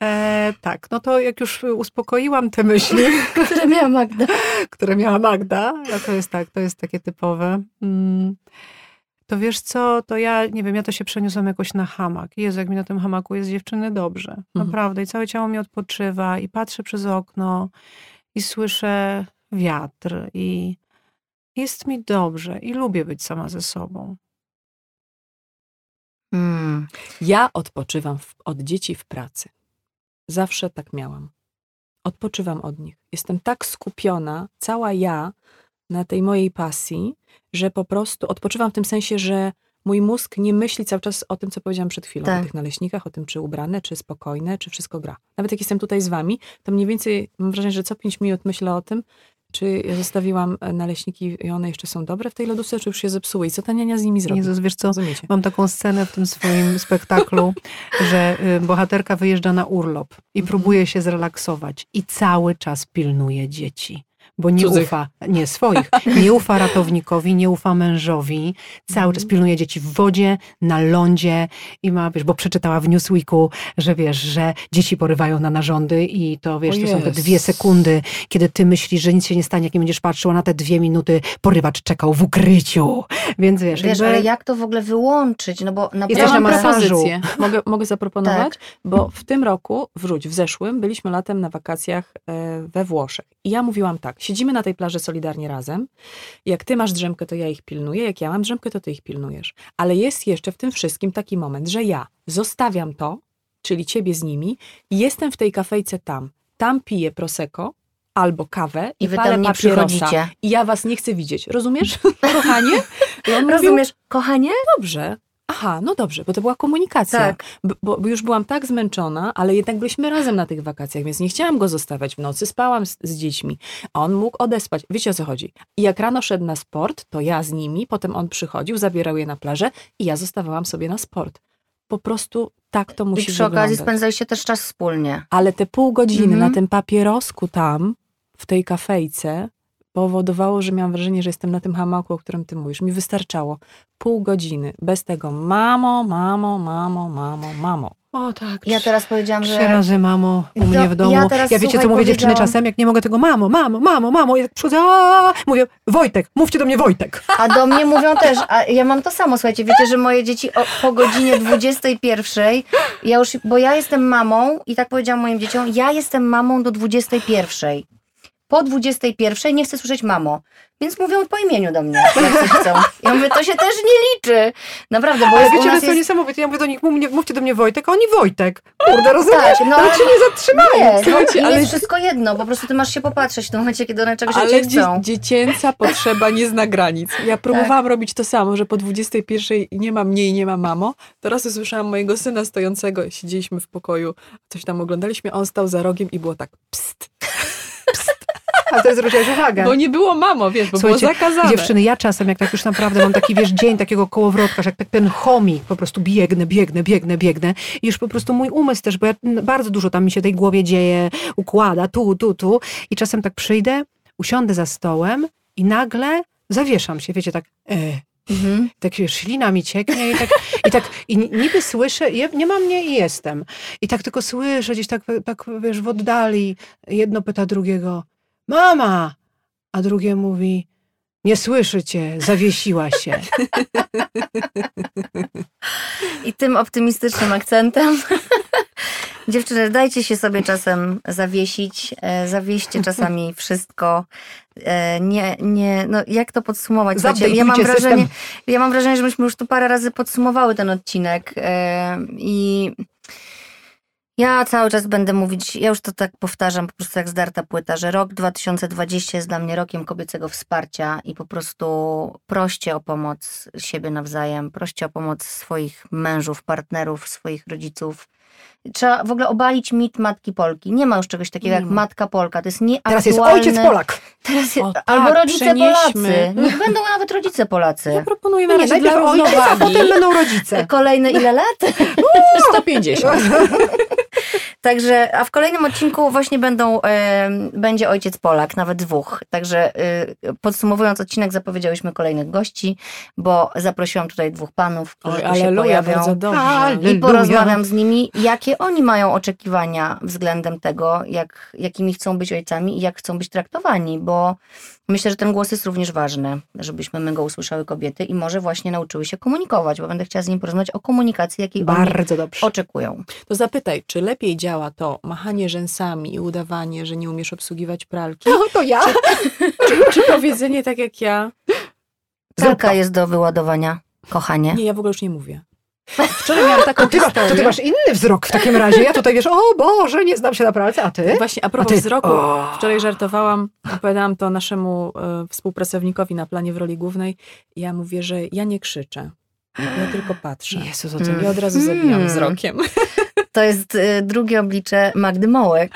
C: E, tak, no to jak już uspokoiłam te myśli,
A: Które miała Magda.
C: które miała Magda, no to jest tak, to jest takie typowe. Mm, to wiesz co, to ja, nie wiem, ja to się przeniosłam jakoś na hamak. Jezu, jak mi na tym hamaku jest dziewczyny dobrze.
B: Mhm.
C: Naprawdę. I całe ciało mi odpoczywa i patrzę przez okno i słyszę wiatr i jest mi dobrze i lubię być sama ze sobą.
A: Hmm.
B: Ja odpoczywam w, od dzieci w pracy. Zawsze tak miałam. Odpoczywam od nich. Jestem tak skupiona, cała ja, na tej mojej pasji, że po prostu odpoczywam w tym sensie, że mój mózg nie myśli cały czas o tym, co powiedziałam przed chwilą,
A: Tak.
B: o tych naleśnikach, o tym, czy ubrane, czy spokojne, czy wszystko gra. Nawet jak jestem tutaj z wami, to mniej więcej mam wrażenie, że co pięć minut myślę o tym, czy ja zostawiłam e, naleśniki i one jeszcze są dobre w tej lodówce, czy już się zepsuły i co ta niania z nimi zrobi.
C: Jezus, wiesz co,
B: Rozumiecie?
C: Mam taką scenę w tym swoim spektaklu, że y, bohaterka wyjeżdża na urlop i
B: Mhm.
C: próbuje się zrelaksować i cały czas pilnuje dzieci. Bo nie
B: Cudzych.
C: ufa, nie swoich, nie ufa ratownikowi, nie ufa mężowi, cały czas pilnuje dzieci w wodzie, na lądzie i ma, wiesz, bo przeczytała w Newsweeku, że wiesz, że dzieci porywają na narządy i to, wiesz,
B: O
C: to są te dwie sekundy, kiedy ty myślisz, że nic się nie stanie, jak nie będziesz patrzyła na te dwie minuty, porywacz czekał w ukryciu. Więc wiesz,
A: Wiesz,
C: jakby-
A: ale jak to w ogóle wyłączyć? No bo naprawdę...
C: Jesteś
B: Ja
C: na
B: mam
C: masażu.
B: propozycję. Mogę, mogę zaproponować?
A: Tak.
B: Bo w tym roku, wróć, w zeszłym, byliśmy latem na wakacjach e, we Włoszech. I ja mówiłam tak, siedzimy na tej plaży solidarnie razem. Jak ty masz drzemkę, to ja ich pilnuję. Jak ja mam drzemkę, to ty ich pilnujesz. Ale jest jeszcze w tym wszystkim taki moment, że ja zostawiam to, czyli ciebie z nimi, i jestem w tej kafejce tam. Tam piję prosecco albo kawę i,
A: I wy tam nie przychodzicie.
B: I ja was nie chcę widzieć. Rozumiesz, kochanie? On mówił,
A: Rozumiesz, kochanie?
B: dobrze. Aha, no dobrze, bo to była komunikacja.
A: Tak.
B: Bo, bo już byłam tak zmęczona, ale jednak byliśmy razem na tych wakacjach, więc nie chciałam go zostawiać w nocy. Spałam z, z dziećmi. On mógł odespać. Wiecie o co chodzi? I jak rano szedł na sport, to ja z nimi, potem on przychodził, zabierał je na plażę i ja zostawałam sobie na sport. Po prostu tak to
A: I
B: musi
A: przy
B: wyglądać.
A: okazji spędzaliście też czas wspólnie.
B: Ale te pół godziny
A: Mhm.
B: na tym papierosku tam, w tej kafejce, powodowało, że miałam wrażenie, że jestem na tym hamaku, o którym ty mówisz. Mi wystarczało pół godziny bez tego mamo, mamo, mamo, mamo, mamo.
C: O tak.
A: Ja teraz powiedziałam,
C: Trzy
A: że...
C: razy mamo u
A: To
C: mnie w domu.
A: ja
C: Ja,
A: teraz,
C: wiecie,
A: słuchaj,
C: co mówię dziewczyny czasem, jak nie mogę tego mamo, mamo, mamo, mamo. I tak przychodzę, mówię, Wojtek, mówcie do mnie Wojtek.
A: A do mnie mówią też, a ja mam to samo, słuchajcie, wiecie, że moje dzieci o, po godzinie 21, ja już, bo ja jestem mamą i tak powiedziałam moim dzieciom, ja jestem mamą do 21. Po 21 nie chcę słyszeć mamo, więc mówią po imieniu do mnie, jak chcą. Ja mówię, to się też nie liczy. Naprawdę, bo
C: Ale
A: jest,
C: wiecie, że
A: nas
C: to
A: jest...
C: niesamowite. Ja mówię do nich, mówcie, mówcie do mnie Wojtek, a oni Wojtek. Kurde, rozumiesz?
A: Tak, no ale-
C: się nie zatrzymają.
A: Nie,
B: Słuchajcie, ale-
A: jest wszystko jedno, po prostu ty masz się popatrzeć w tym momencie, kiedy one czegoś
B: Ale
A: chcą.
B: dziecięca potrzeba nie zna granic. Ja próbowałam robić to samo, że po 21 nie ma mnie i nie ma mamo. Teraz usłyszałam mojego syna stojącego, siedzieliśmy w pokoju, coś tam oglądaliśmy, on stał za rogiem i było tak pst.
C: Ale to zwróciłaś uwagę.
B: Bo nie było mamo, wiesz, bo
C: Słuchajcie,
B: było zakazane.
C: Dziewczyny, ja czasem, jak tak już naprawdę mam taki, wiesz, dzień takiego kołowrotka, że jak tak ten chomik, po prostu biegnę, biegnę, biegnę, biegnę i już po prostu mój umysł też, bo ja bardzo dużo tam mi się tej głowie dzieje, układa, tu, tu, tu i czasem tak przyjdę, usiądę za stołem i nagle zawieszam się, wiecie, tak e,
A: Mhm.
C: tak wiesz, ślina mi cieknie i tak, i tak i ni- niby słyszę, nie ma mnie i jestem. I tak tylko słyszę gdzieś tak, tak, wiesz, w oddali, jedno pyta drugiego, mama, a drugie mówi, nie słyszy cię, zawiesiła się.
A: I tym optymistycznym akcentem. Dziewczyny, dajcie się sobie czasem zawiesić. E, zawieście czasami wszystko. E, nie, nie, no jak to podsumować? Słuchajcie, ja mam wrażenie, ja mam wrażenie, że myśmy już tu parę razy podsumowały ten odcinek. E, I ja cały czas będę mówić, ja już to tak powtarzam, po prostu jak zdarta płyta, że rok 2020 jest dla mnie rokiem kobiecego wsparcia i po prostu proście o pomoc siebie nawzajem, proście o pomoc swoich mężów, partnerów, swoich rodziców. Trzeba w ogóle obalić mit matki Polki. Nie ma już czegoś takiego jak
C: ma.
A: matka Polka. To jest nieaktualne.
C: Teraz jest ojciec Polak.
A: Teraz je,
B: O tak,
A: albo rodzice
B: przenieśmy.
A: Polacy. Niech będą nawet rodzice Polacy.
B: Ja proponuję na
C: Nie,
B: razie dla
C: najpierw ojciec, a
B: równowagi
C: potem będą rodzice.
A: Kolejne ile lat?
B: 150.
A: Także, a w kolejnym odcinku właśnie będą, będzie ojciec Polak, nawet dwóch. Także e, podsumowując odcinek, zapowiedziałyśmy kolejnych gości, bo zaprosiłam tutaj dwóch panów, którzy
B: Oj,
A: się pojawią. I porozmawiam z nimi, jakie oni mają oczekiwania względem tego, jak, jakimi chcą być ojcami i jak chcą być traktowani, bo myślę, że ten głos jest również ważny, żebyśmy my go usłyszały kobiety i może właśnie nauczyły się komunikować, bo będę chciała z nimi porozmawiać o komunikacji, jakiej
C: Bardzo dobrze.
A: oczekują.
B: To zapytaj, czy lepiej działa to machanie rzęsami i udawanie, że nie umiesz obsługiwać pralki,
C: No to ja.
B: czy, czy powiedzenie tak jak ja?
A: Pralka jest do wyładowania, kochanie.
B: Nie, ja w ogóle już nie mówię. Wczoraj miałam taką
C: To ty, to ty masz inny wzrok w takim razie. Ja tutaj wiesz, o Boże, nie znam się na pralce, a ty?
B: Właśnie, a propos
C: A ty-
B: wzroku,
C: O.
B: wczoraj żartowałam, opowiadałam to naszemu e, współpracownikowi na planie w roli głównej. Ja mówię, że ja nie krzyczę. Ja tylko patrzę.
C: Jezus, o co
A: Mm.
B: I od razu zabijam
A: Mm.
B: wzrokiem.
A: To jest y, drugie oblicze Magdy Mołek.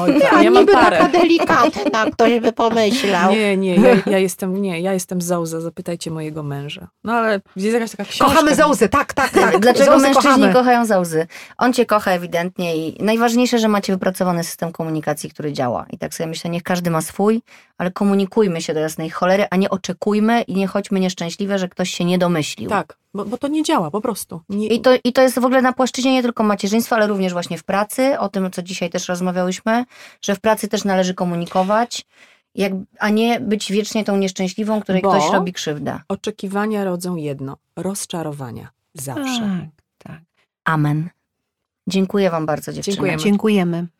B: Oj, tak, ja mam parę.
D: delikatna, ktoś by pomyślał.
B: Nie, nie, ja, ja jestem, nie, ja jestem Zauza, zapytajcie mojego męża. No ale jest jakaś taka książka.
C: Kochamy Zauzę, tak, tak, tak.
A: Dlaczego
C: Zauzę
A: mężczyźni
C: kochamy.
A: kochają Zauzy? On cię kocha ewidentnie i najważniejsze, że macie wypracowany system komunikacji, który działa. I tak sobie myślę, niech każdy ma swój, ale komunikujmy się do jasnej cholery, a nie oczekujmy i nie chodźmy nieszczęśliwe, że ktoś się nie domyślił.
B: Tak, bo, bo to nie działa po prostu. Nie,
A: I to, I to jest w ogóle na płaszczyźnie nie tylko macierzyństwa, ale również właśnie w pracy, o tym, co dzisiaj też rozmawiałyśmy, że w pracy też należy komunikować, jak, a nie być wiecznie tą nieszczęśliwą, której
B: Bo-
A: ktoś robi krzywdę.
B: Oczekiwania rodzą jedno. Rozczarowania. Zawsze.
C: Tak, tak.
A: Amen. Dziękuję Wam bardzo, dziewczyny.
B: Dziękujemy.
C: Dziękujemy.